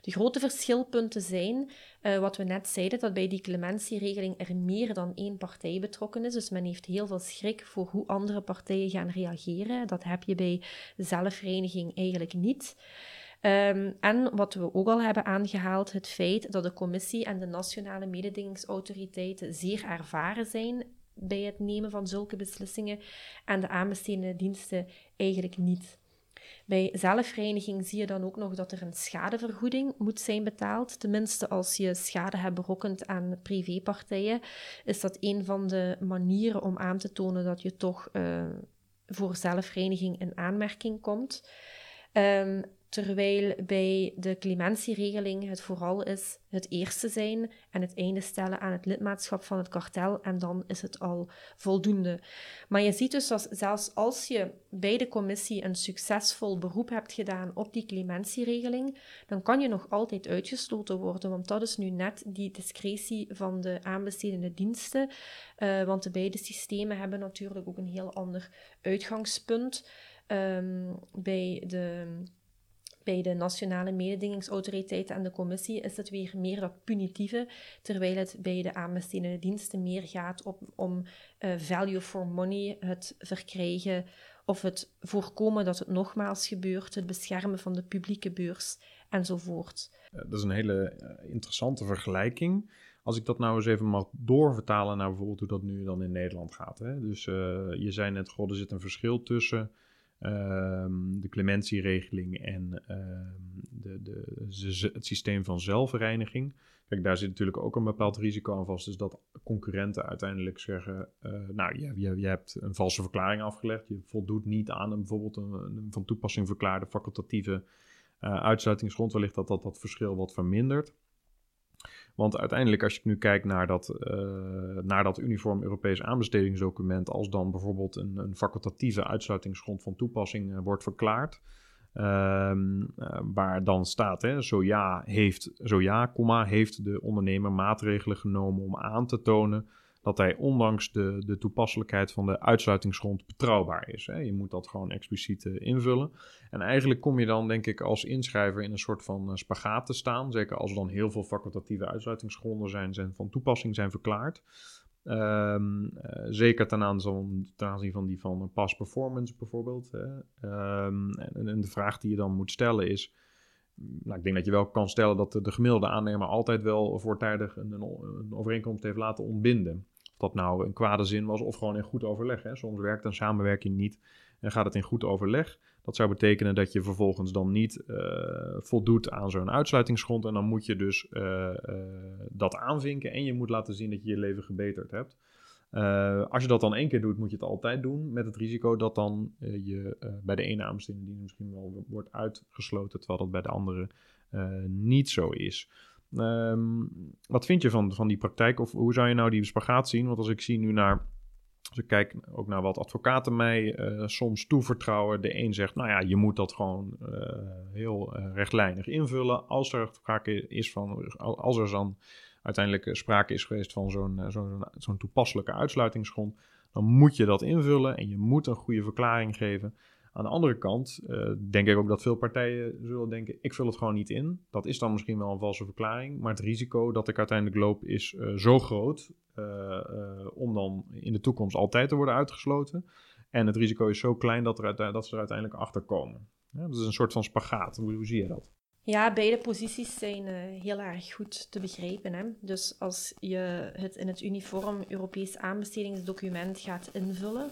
De grote verschilpunten zijn, uh, wat we net zeiden, dat bij die clementieregeling er meer dan één partij betrokken is. Dus men heeft heel veel schrik voor hoe andere partijen gaan reageren. Dat heb je bij zelfreiniging eigenlijk niet. Um, en wat we ook al hebben aangehaald, het feit dat de commissie en de nationale mededingingsautoriteiten zeer ervaren zijn bij het nemen van zulke beslissingen en de aanbestedende diensten eigenlijk niet. Bij zelfreiniging zie je dan ook nog dat er een schadevergoeding moet zijn betaald. Tenminste, als je schade hebt berokkend aan privépartijen, is dat een van de manieren om aan te tonen dat je toch uh, voor zelfreiniging in aanmerking komt. Um, Terwijl bij de clementieregeling het vooral is het eerste zijn en het einde stellen aan het lidmaatschap van het kartel en dan is het al voldoende. Maar je ziet dus dat zelfs als je bij de commissie een succesvol beroep hebt gedaan op die clementieregeling, dan kan je nog altijd uitgesloten worden, want dat is nu net die discretie van de aanbestedende diensten, uh, want de beide systemen hebben natuurlijk ook een heel ander uitgangspunt. Um, bij de bij de nationale mededingingsautoriteiten en de commissie is het weer meer dat punitieve, terwijl het bij de aanbestedende diensten meer gaat op, om uh, value for money, het verkrijgen of het voorkomen dat het nogmaals gebeurt, het beschermen van de publieke beurs enzovoort. Dat is een hele eh, interessante vergelijking. Als ik dat nou eens even mag doorvertalen naar bijvoorbeeld hoe dat nu dan in Nederland gaat. Hè? Dus je zei net, god, er zit een verschil tussen Ehm, de clementieregeling en ehm, de, de, het systeem van zelfreiniging. Kijk, daar zit natuurlijk ook een bepaald risico aan vast. Dus dat concurrenten uiteindelijk zeggen: uh, Nou, je, je, je, hebt een valse verklaring afgelegd. Je voldoet niet aan een, bijvoorbeeld een, van toepassing verklaarde facultatieve uh, uitsluitingsgrond. Wellicht dat dat verschil wat vermindert. Want uiteindelijk, als je nu kijkt naar dat, uh, naar dat uniform Europees aanbestedingsdocument, als dan bijvoorbeeld een, een facultatieve uitsluitingsgrond van toepassing uh, wordt verklaard, uh, waar dan staat, hè, zo ja, heeft, zo ja, comma, heeft de ondernemer maatregelen genomen om aan te tonen dat hij ondanks de, de toepasselijkheid van de uitsluitingsgrond betrouwbaar is. Hè. Je moet dat gewoon expliciet uh, invullen. En eigenlijk kom je dan, denk ik, als inschrijver in een soort van uh, spagaat te staan. Zeker als er dan heel veel facultatieve uitsluitingsgronden zijn, zijn van toepassing zijn verklaard. Um, uh, zeker ten aanzien, van die van past performance bijvoorbeeld. Hè. Um, en, en, de vraag die je dan moet stellen is. Nou, ik denk dat je wel kan stellen dat de, de gemiddelde aannemer altijd wel voortijdig een, een, overeenkomst heeft laten ontbinden dat nou een kwade zin was of gewoon in goed overleg. Hè. Soms werkt een samenwerking niet en gaat het in goed overleg. Dat zou betekenen dat je vervolgens dan niet uh, voldoet aan zo'n uitsluitingsgrond. En dan moet je dus uh, uh, dat aanvinken en je moet laten zien dat je je leven gebeterd hebt. als je dat dan één keer doet, moet je het altijd doen. Met het risico dat dan je bij de ene aanbesteding misschien wel wordt uitgesloten, terwijl dat bij de andere niet zo is. Um, wat vind je van, van die praktijk? Of hoe zou je nou die spagaat zien? Want als ik zie nu naar als ik kijk ook naar wat advocaten mij uh, soms toevertrouwen. De een zegt, nou ja, je moet dat gewoon uh, heel uh, rechtlijnig invullen. Als er sprake is van, als er dan uiteindelijk sprake is geweest van zo'n zo'n zo'n toepasselijke uitsluitingsgrond, dan moet je dat invullen en je moet een goede verklaring geven. Aan de andere kant uh, denk ik ook dat veel partijen zullen denken: ik vul het gewoon niet in. Dat is dan misschien wel een valse verklaring, maar het risico dat ik uiteindelijk loop is uh, zo groot uh, om dan in de toekomst altijd te worden uitgesloten. En het risico is zo klein dat, er dat ze er uiteindelijk achter komen. Ja, dat is een soort van spagaat. Hoe, hoe zie je dat? Ja, beide posities zijn heel erg goed te begrijpen. Hè? Dus als je het in het uniform Europees aanbestedingsdocument gaat invullen,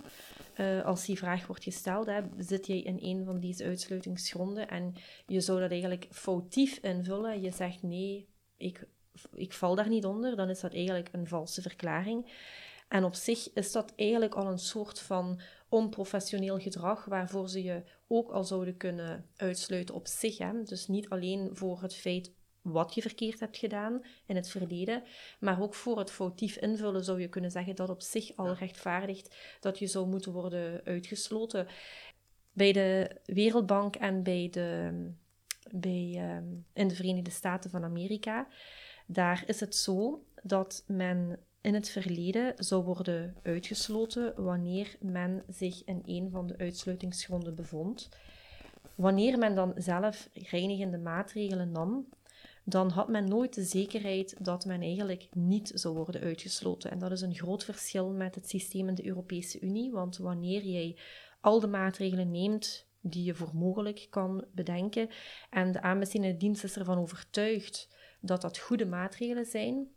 uh, als die vraag wordt gesteld, hè, zit jij in een van deze uitsluitingsgronden en je zou dat eigenlijk foutief invullen. Je zegt nee, ik, ik val daar niet onder, dan is dat eigenlijk een valse verklaring. En op zich is dat eigenlijk al een soort van onprofessioneel gedrag waarvoor ze je ook al zouden kunnen uitsluiten op zich. Hè? Dus niet alleen voor het feit wat je verkeerd hebt gedaan in het verleden. Maar ook voor het foutief invullen zou je kunnen zeggen dat op zich al rechtvaardigt dat je zou moeten worden uitgesloten. Bij de Wereldbank en bij de, bij, ehm, in de Verenigde Staten van Amerika, daar is het zo dat men in het verleden zou worden uitgesloten wanneer men zich in een van de uitsluitingsgronden bevond. Wanneer men dan zelf reinigende maatregelen nam, dan had men nooit de zekerheid dat men eigenlijk niet zou worden uitgesloten. En dat is een groot verschil met het systeem in de Europese Unie, want wanneer jij al de maatregelen neemt die je voor mogelijk kan bedenken en de aanbestedende dienst is ervan overtuigd dat dat goede maatregelen zijn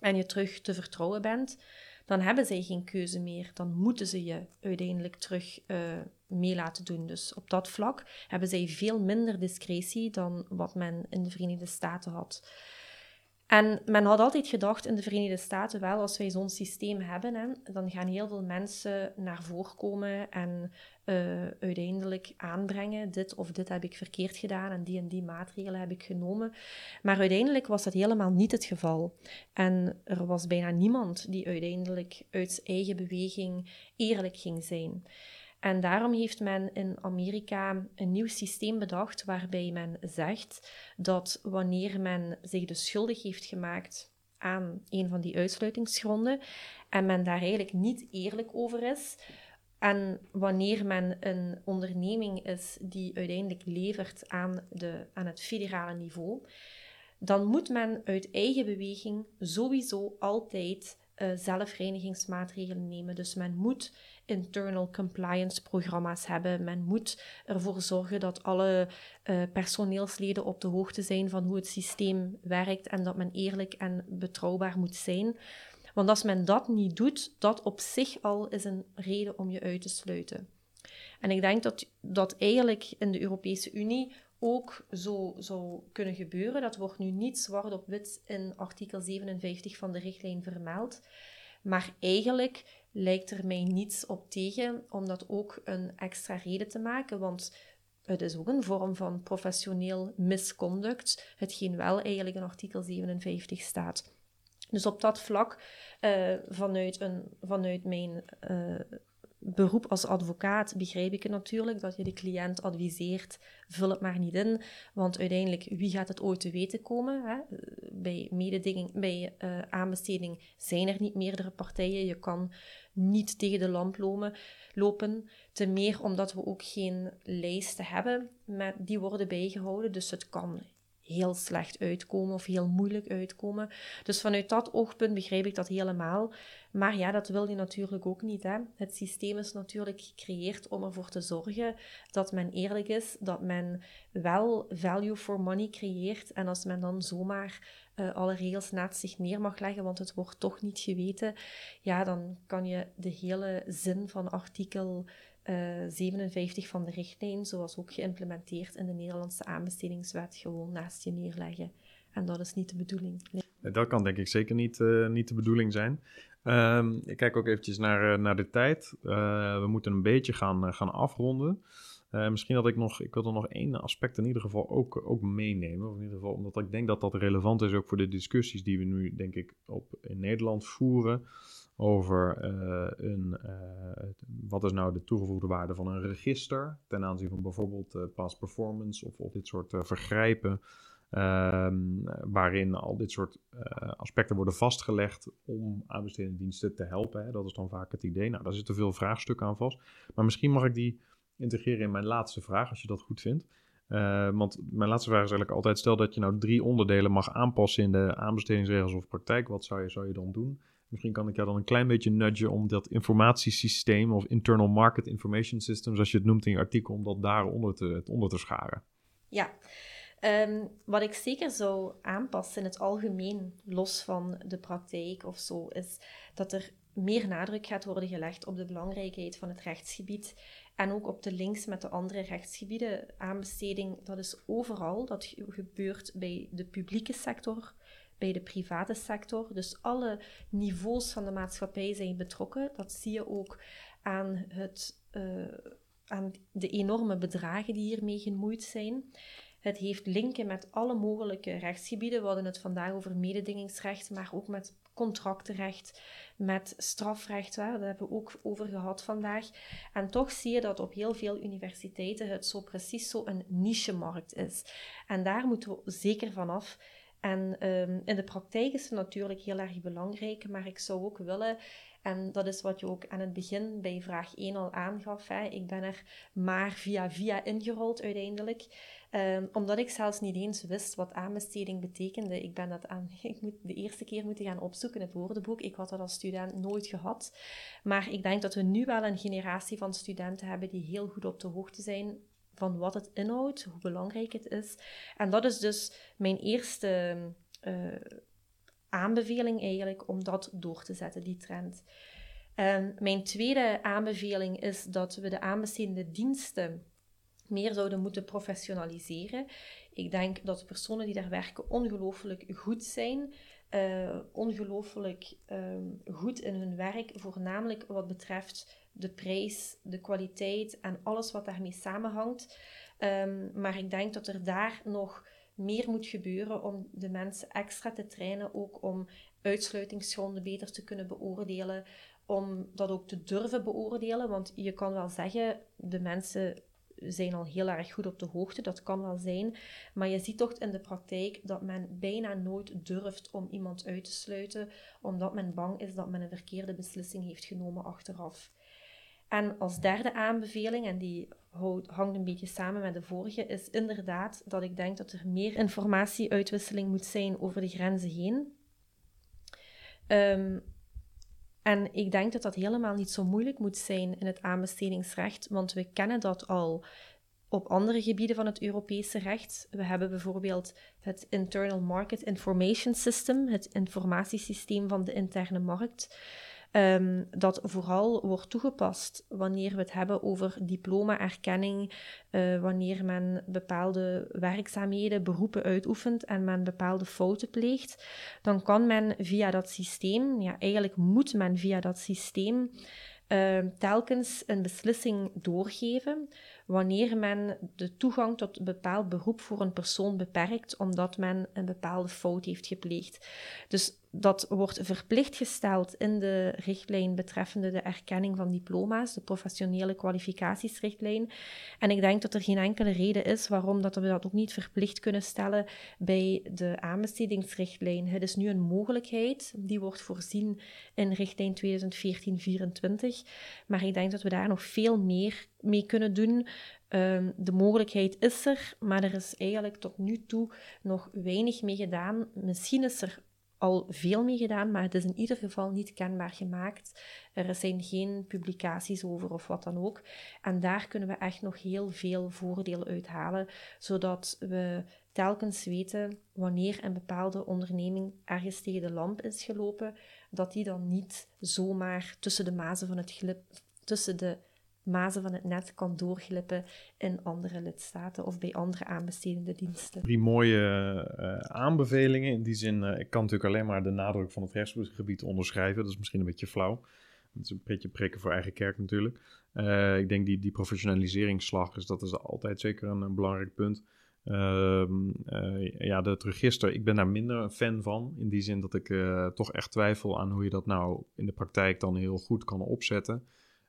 en je terug te vertrouwen bent, dan hebben zij geen keuze meer. Dan moeten ze je uiteindelijk terug uh, mee laten doen. Dus op dat vlak hebben zij veel minder discretie dan wat men in de Verenigde Staten had. En men had altijd gedacht in de Verenigde Staten wel, als wij zo'n systeem hebben, hè, dan gaan heel veel mensen naar voren komen en uh, uiteindelijk aanbrengen, dit of dit heb ik verkeerd gedaan en die en die maatregelen heb ik genomen. Maar uiteindelijk was dat helemaal niet het geval. En er was bijna niemand die uiteindelijk uit zijn eigen beweging eerlijk ging zijn. En daarom heeft men in Amerika een nieuw systeem bedacht waarbij men zegt dat wanneer men zich dus schuldig heeft gemaakt aan een van die uitsluitingsgronden en men daar eigenlijk niet eerlijk over is, en wanneer men een onderneming is die uiteindelijk levert aan, de, aan het federale niveau, dan moet men uit eigen beweging sowieso altijd uh, zelfreinigingsmaatregelen nemen. Dus men moet internal compliance programma's hebben. Men moet ervoor zorgen dat alle uh, personeelsleden op de hoogte zijn van hoe het systeem werkt en dat men eerlijk en betrouwbaar moet zijn. Want als men dat niet doet, dat op zich al is een reden om je uit te sluiten. En ik denk dat dat eigenlijk in de Europese Unie ook zo zou kunnen gebeuren. Dat wordt nu niet zwart op wit in artikel 57 van de richtlijn vermeld. Maar eigenlijk lijkt er mij niets op tegen om dat ook een extra reden te maken, want het is ook een vorm van professioneel misconduct, hetgeen wel eigenlijk in artikel 57 staat. Dus op dat vlak, uh, vanuit, een, vanuit mijn uh, beroep als advocaat, begrijp ik het natuurlijk dat je de cliënt adviseert: vul het maar niet in, want uiteindelijk, wie gaat het ooit te weten komen? Hè? Bij mededinging, bij uh, aanbesteding zijn er niet meerdere partijen. Je kan niet tegen de lamp lopen. lopen. Te meer omdat we ook geen lijsten hebben, met, die worden bijgehouden. Dus het kan heel slecht uitkomen of heel moeilijk uitkomen. Dus vanuit dat oogpunt begrijp ik dat helemaal. Maar ja, dat wil je natuurlijk ook niet. Hè? Het systeem is natuurlijk gecreëerd om ervoor te zorgen dat men eerlijk is, dat men wel value for money creëert. En als men dan zomaar uh, alle regels naast zich neer mag leggen, want het wordt toch niet geweten, ja, dan kan je de hele zin van artikel 57 eh, van de richtlijn, zoals ook geïmplementeerd in de Nederlandse aanbestedingswet, gewoon naast je neerleggen. En dat is niet de bedoeling. Dat kan denk ik zeker niet, uh, niet de bedoeling zijn. Um, ik kijk ook eventjes naar, naar de tijd. We moeten een beetje gaan, gaan afronden. Misschien dat ik nog, ik wil er nog één aspect in ieder geval ook, ook meenemen. Of in ieder geval, omdat ik denk dat dat relevant is ook voor de discussies die we nu, denk ik, op, in Nederland voeren over uh, een, uh, wat is nou de toegevoegde waarde van een register ten aanzien van bijvoorbeeld uh, past performance of, of dit soort vergrijpen, ehm, waarin al dit soort aspecten worden vastgelegd om aanbestedende diensten te helpen. Hè. Dat is dan vaak het idee. Nou, daar zitten veel vraagstukken aan vast. Maar misschien mag ik die integreren in mijn laatste vraag, als je dat goed vindt. want mijn laatste vraag is eigenlijk altijd: stel dat je nou drie onderdelen mag aanpassen in de aanbestedingsregels of praktijk, wat zou je, zou je dan doen? Misschien kan ik jou dan een klein beetje nudgen om dat informatiesysteem of internal market information system, zoals je het noemt in je artikel, om dat daaronder te, onder te scharen. Ja, um, wat ik zeker zou aanpassen in het algemeen, los van de praktijk of zo, is dat er meer nadruk gaat worden gelegd op de belangrijkheid van het rechtsgebied en ook op de links met de andere rechtsgebieden. Aanbesteding, dat is overal. Dat gebeurt bij de publieke sector, bij de private sector. Dus alle niveaus van de maatschappij zijn betrokken. Dat zie je ook aan, het, uh, aan de enorme bedragen die hiermee gemoeid zijn. Het heeft linken met alle mogelijke rechtsgebieden. We hadden het vandaag over mededingingsrecht, maar ook met contractenrecht, met strafrecht. Daar hebben we ook over gehad vandaag. En toch zie je dat op heel veel universiteiten het zo precies zo een niche-markt is. En daar moeten we zeker vanaf. En ehm, in de praktijk is het natuurlijk heel erg belangrijk, maar ik zou ook willen en dat is wat je ook aan het begin bij vraag 1 al aangaf. Hè. Ik ben er maar via via ingerold uiteindelijk. Um, omdat ik zelfs niet eens wist wat aanbesteding betekende. Ik ben dat aan, ik moet de eerste keer moeten gaan opzoeken in het woordenboek. Ik had dat als student nooit gehad. Maar ik denk dat we nu wel een generatie van studenten hebben die heel goed op de hoogte zijn van wat het inhoudt, hoe belangrijk het is. En dat is dus mijn eerste uh, aanbeveling eigenlijk om dat door te zetten, die trend. En mijn tweede aanbeveling is dat we de aanbestedende diensten meer zouden moeten professionaliseren. Ik denk dat de personen die daar werken ongelooflijk goed zijn. Uh, ongelooflijk ehm, goed in hun werk, voornamelijk wat betreft de prijs, de kwaliteit en alles wat daarmee samenhangt. Um, maar ik denk dat er daar nog meer moet gebeuren om de mensen extra te trainen, ook om uitsluitingsgronden beter te kunnen beoordelen, om dat ook te durven beoordelen. Want je kan wel zeggen, de mensen zijn al heel erg goed op de hoogte, dat kan wel zijn. Maar je ziet toch in de praktijk dat men bijna nooit durft om iemand uit te sluiten, omdat men bang is dat men een verkeerde beslissing heeft genomen achteraf. En als derde aanbeveling, en die hangt een beetje samen met de vorige, is inderdaad dat ik denk dat er meer informatieuitwisseling moet zijn over de grenzen heen. Um, en ik denk dat dat helemaal niet zo moeilijk moet zijn in het aanbestedingsrecht, want we kennen dat al op andere gebieden van het Europese recht. We hebben bijvoorbeeld het Internal Market Information System, het informatiesysteem van de interne markt. Um, dat vooral wordt toegepast wanneer we het hebben over diploma-erkenning, uh, wanneer men bepaalde werkzaamheden, beroepen uitoefent en men bepaalde fouten pleegt, dan kan men via dat systeem, ja, eigenlijk moet men via dat systeem uh, telkens een beslissing doorgeven wanneer men de toegang tot een bepaald beroep voor een persoon beperkt omdat men een bepaalde fout heeft gepleegd. Dus dat wordt verplicht gesteld in de richtlijn betreffende de erkenning van diploma's, de professionele kwalificatiesrichtlijn. En ik denk dat er geen enkele reden is waarom dat we dat ook niet verplicht kunnen stellen bij de aanbestedingsrichtlijn. Het is nu een mogelijkheid, die wordt voorzien in richtlijn 2014-24, maar ik denk dat we daar nog veel meer mee kunnen doen. Ehm, de mogelijkheid is er, maar er is eigenlijk tot nu toe nog weinig mee gedaan. Misschien is er al veel mee gedaan, maar het is in ieder geval niet kenbaar gemaakt. Er zijn geen publicaties over of wat dan ook. En daar kunnen we echt nog heel veel voordeel uithalen, zodat we telkens weten wanneer een bepaalde onderneming ergens tegen de lamp is gelopen, dat die dan niet zomaar tussen de mazen van het glip, tussen de mazen van het net kan doorglippen in andere lidstaten of bij andere aanbestedende diensten. Drie mooie uh, aanbevelingen. In die zin, uh, ik kan natuurlijk alleen maar de nadruk van het rechtsgebied onderschrijven. Dat is misschien een beetje flauw. Dat is een beetje prikken voor eigen kerk natuurlijk. Uh, ik denk die, die professionaliseringsslag, is, dat is altijd zeker een, belangrijk punt. Ehm, ja, het register, ik ben daar minder een fan van. In die zin dat ik toch echt twijfel aan hoe je dat nou in de praktijk dan heel goed kan opzetten.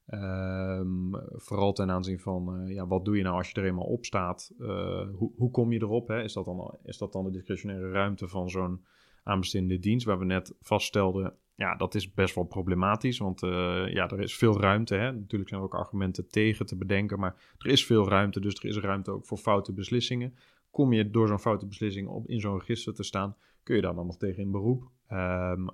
Um, vooral ten aanzien van, uh, ja, wat doe je nou als je er eenmaal op staat? Uh, hoe, hoe kom je erop? Hè? Is, dat dan, is dat dan de discretionaire ruimte van zo'n aanbestedende dienst? Waar we net vaststelden, ja, dat is best wel problematisch. Want uh, ja, er is veel ruimte. Hè? Natuurlijk zijn er ook argumenten tegen te bedenken. Maar er is veel ruimte, dus er is ruimte ook voor foute beslissingen. Kom je door zo'n foute beslissing op in zo'n register te staan, kun je daar dan nog tegen in beroep. Um,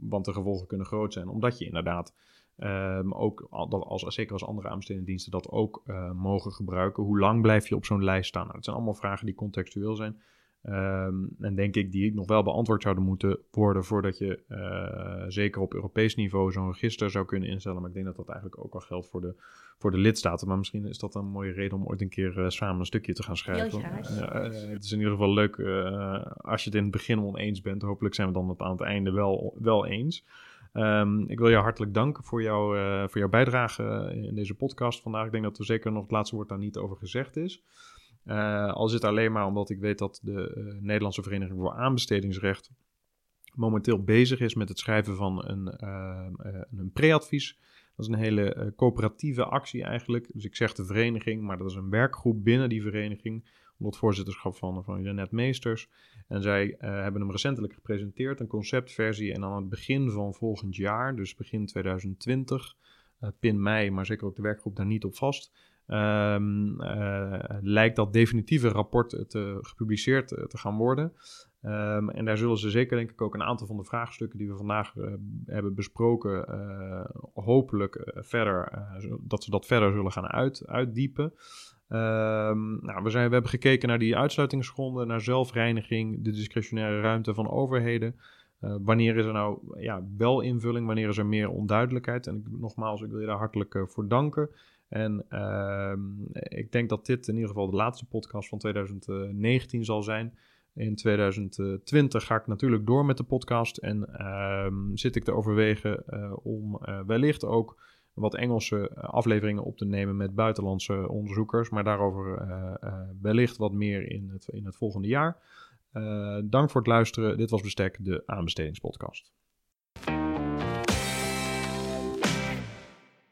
want de gevolgen kunnen groot zijn, omdat je inderdaad Um, ook als, zeker als andere aanbestedende diensten dat ook uh, mogen gebruiken. Hoe lang blijf je op zo'n lijst staan? Nou, dat zijn allemaal vragen die contextueel zijn. Um, en denk ik die nog wel beantwoord zouden moeten worden voordat je uh, zeker op Europees niveau zo'n register zou kunnen instellen. Maar ik denk dat dat eigenlijk ook al geldt voor de, voor de lidstaten. Maar misschien is dat een mooie reden om ooit een keer uh, samen een stukje te gaan schrijven. Het is in ieder geval leuk als je het in het begin oneens bent. Hopelijk zijn we dan aan het einde wel, wel eens. Um, ik wil jou hartelijk danken voor, jou, uh, voor jouw bijdrage in deze podcast vandaag. Ik denk dat er zeker nog het laatste woord daar niet over gezegd is. al is het alleen maar omdat ik weet dat de Nederlandse Vereniging voor Aanbestedingsrecht momenteel bezig is met het schrijven van een, een preadvies. Dat is een hele coöperatieve actie eigenlijk. Dus ik zeg de vereniging, maar dat is een werkgroep binnen die vereniging onder het voorzitterschap van, van Janet Meesters. En zij uh, hebben hem recentelijk gepresenteerd, een conceptversie. En aan het begin van volgend jaar, dus begin 2020, uh, pin mei, maar zeker ook de werkgroep daar niet op vast. Um, uh, lijkt dat definitieve rapport te, gepubliceerd te gaan worden. Um, en daar zullen ze zeker denk ik ook een aantal van de vraagstukken die we vandaag hebben besproken, hopelijk verder, dat ze dat verder zullen gaan uit, uitdiepen. Um, nou, we, zijn, we hebben gekeken naar die uitsluitingsgronden, naar zelfreiniging, de discretionaire ruimte van overheden. Uh, wanneer is er nou ja, wel invulling, wanneer is er meer onduidelijkheid? En ik, nogmaals, ik wil je daar hartelijk uh, voor danken. En uh, ik denk dat dit in ieder geval de laatste podcast van 2019 zal zijn. In 2020 ga ik natuurlijk door met de podcast en ehm, zit ik te overwegen uh, om wellicht ook wat Engelse eh, afleveringen op te nemen met buitenlandse onderzoekers. Maar daarover uh, uh, wellicht wat meer in het, in het volgende jaar. dank voor het luisteren. Dit was Bestek, de aanbestedingspodcast.